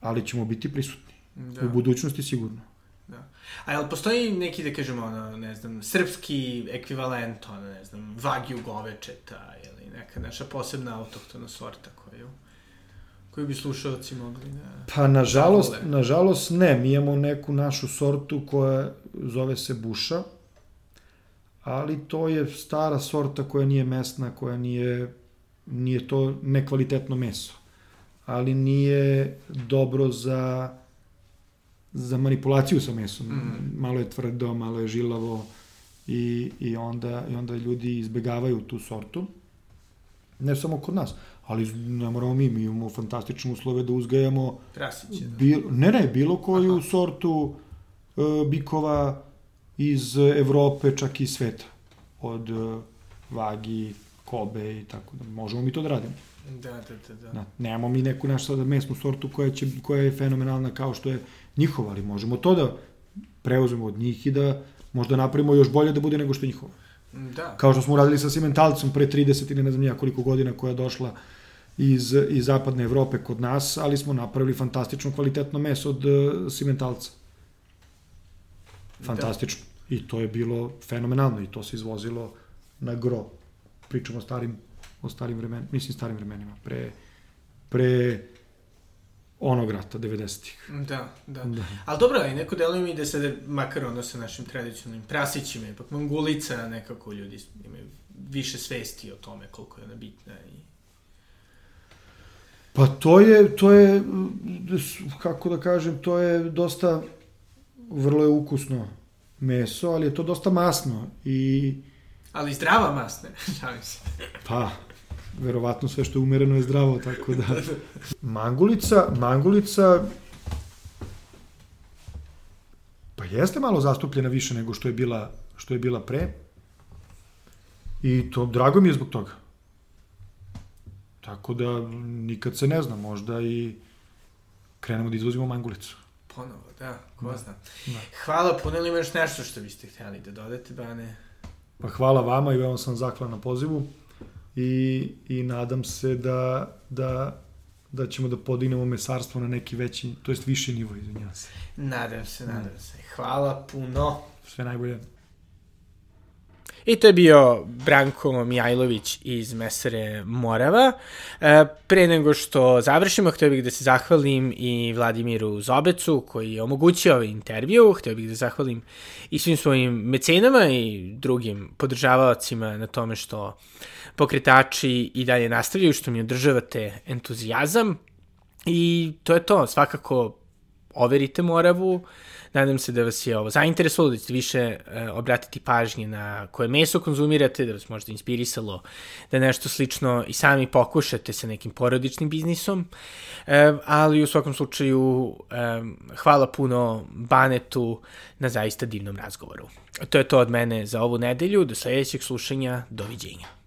Speaker 2: Ali ćemo biti prisutni. Da. U budućnosti sigurno.
Speaker 1: Da. A jel postoji neki, da kažemo, ono, ne znam, srpski ekvivalent, ono, ne znam, Wagyu govečeta ili neka naša posebna autohtona sorta koju koju bi slušalci mogli da...
Speaker 2: Pa, nažalost, da nažalost ne. Mi imamo neku našu sortu koja zove se buša, ali to je stara sorta koja nije mesna, koja nije, nije to nekvalitetno meso. Ali nije dobro za, za manipulaciju sa mesom. Mm. Malo je tvrdo, malo je žilavo i, i, onda, i onda ljudi izbegavaju tu sortu. Ne samo kod nas ali ne moramo mi, mi imamo fantastične uslove da uzgajamo
Speaker 1: Prasiće, da.
Speaker 2: Bil, ne, ne, bilo koju Aha. sortu e, bikova iz Evrope, čak i sveta. Od e, vagi, kobe i tako da. Možemo mi to da radimo.
Speaker 1: Da, da, da. da.
Speaker 2: da nemamo mi neku našu sada mesnu sortu koja, će, koja je fenomenalna kao što je njihova, ali možemo to da preuzmemo od njih i da možda napravimo još bolje da bude nego što je njihova.
Speaker 1: Da.
Speaker 2: Kao što smo uradili sa Simentalcom pre 30 ili ne znam koliko godina koja je došla iz, iz zapadne Evrope kod nas, ali smo napravili fantastično kvalitetno meso od uh, Simentalca. Fantastično. Da. I to je bilo fenomenalno i to se izvozilo na gro. Pričamo o starim, o starim vremenima, mislim starim vremenima, pre, pre onog rata, 90-ih.
Speaker 1: Da, da, da. Ali dobro, i neko deluje mi da se, makar ono sa našim tradicionalnim prasićima, ipak mangulica nekako ljudi imaju više svesti o tome koliko je ona bitna i...
Speaker 2: Pa to je, to je, kako da kažem, to je dosta, vrlo je ukusno meso, ali je to dosta masno i...
Speaker 1: Ali zdrava masna, šalim se.
Speaker 2: Pa, verovatno sve što je umereno je zdravo, tako da... Mangulica, mangulica pa jeste malo zastupljena više nego što je bila, što je bila pre. I to, drago mi je zbog toga. Tako da, nikad se ne zna, možda i krenemo da izvozimo mangulicu.
Speaker 1: Ponovo, da, ko da. zna. Da. Hvala, puno li još nešto što biste htjeli da dodate, Bane?
Speaker 2: Pa hvala vama i veoma sam zahvalan na pozivu i, i nadam se da, da, da ćemo da podignemo mesarstvo na neki veći, to jest viši nivo, izvinjavam se.
Speaker 1: Nadam se, nadam se. Hvala puno.
Speaker 2: Sve najbolje.
Speaker 1: I to je bio Branko Mijajlović iz Mesare Morava. E, pre nego što završimo, htio bih da se zahvalim i Vladimiru Zobecu koji je omogućio ovaj intervju. Htio bih da zahvalim i svim svojim mecenama i drugim podržavacima na tome što pokretači i dalje nastavljaju, što mi održavate entuzijazam. I to je to, svakako overite Moravu, Nadam se da vas je ovo zainteresovalo, da ćete više e, obratiti pažnje na koje meso konzumirate, da vas možda inspirisalo da nešto slično i sami pokušate sa nekim porodičnim biznisom. E, ali u svakom slučaju e, hvala puno Banetu na zaista divnom razgovoru. To je to od mene za ovu nedelju. Do sledećeg slušanja. Doviđenja.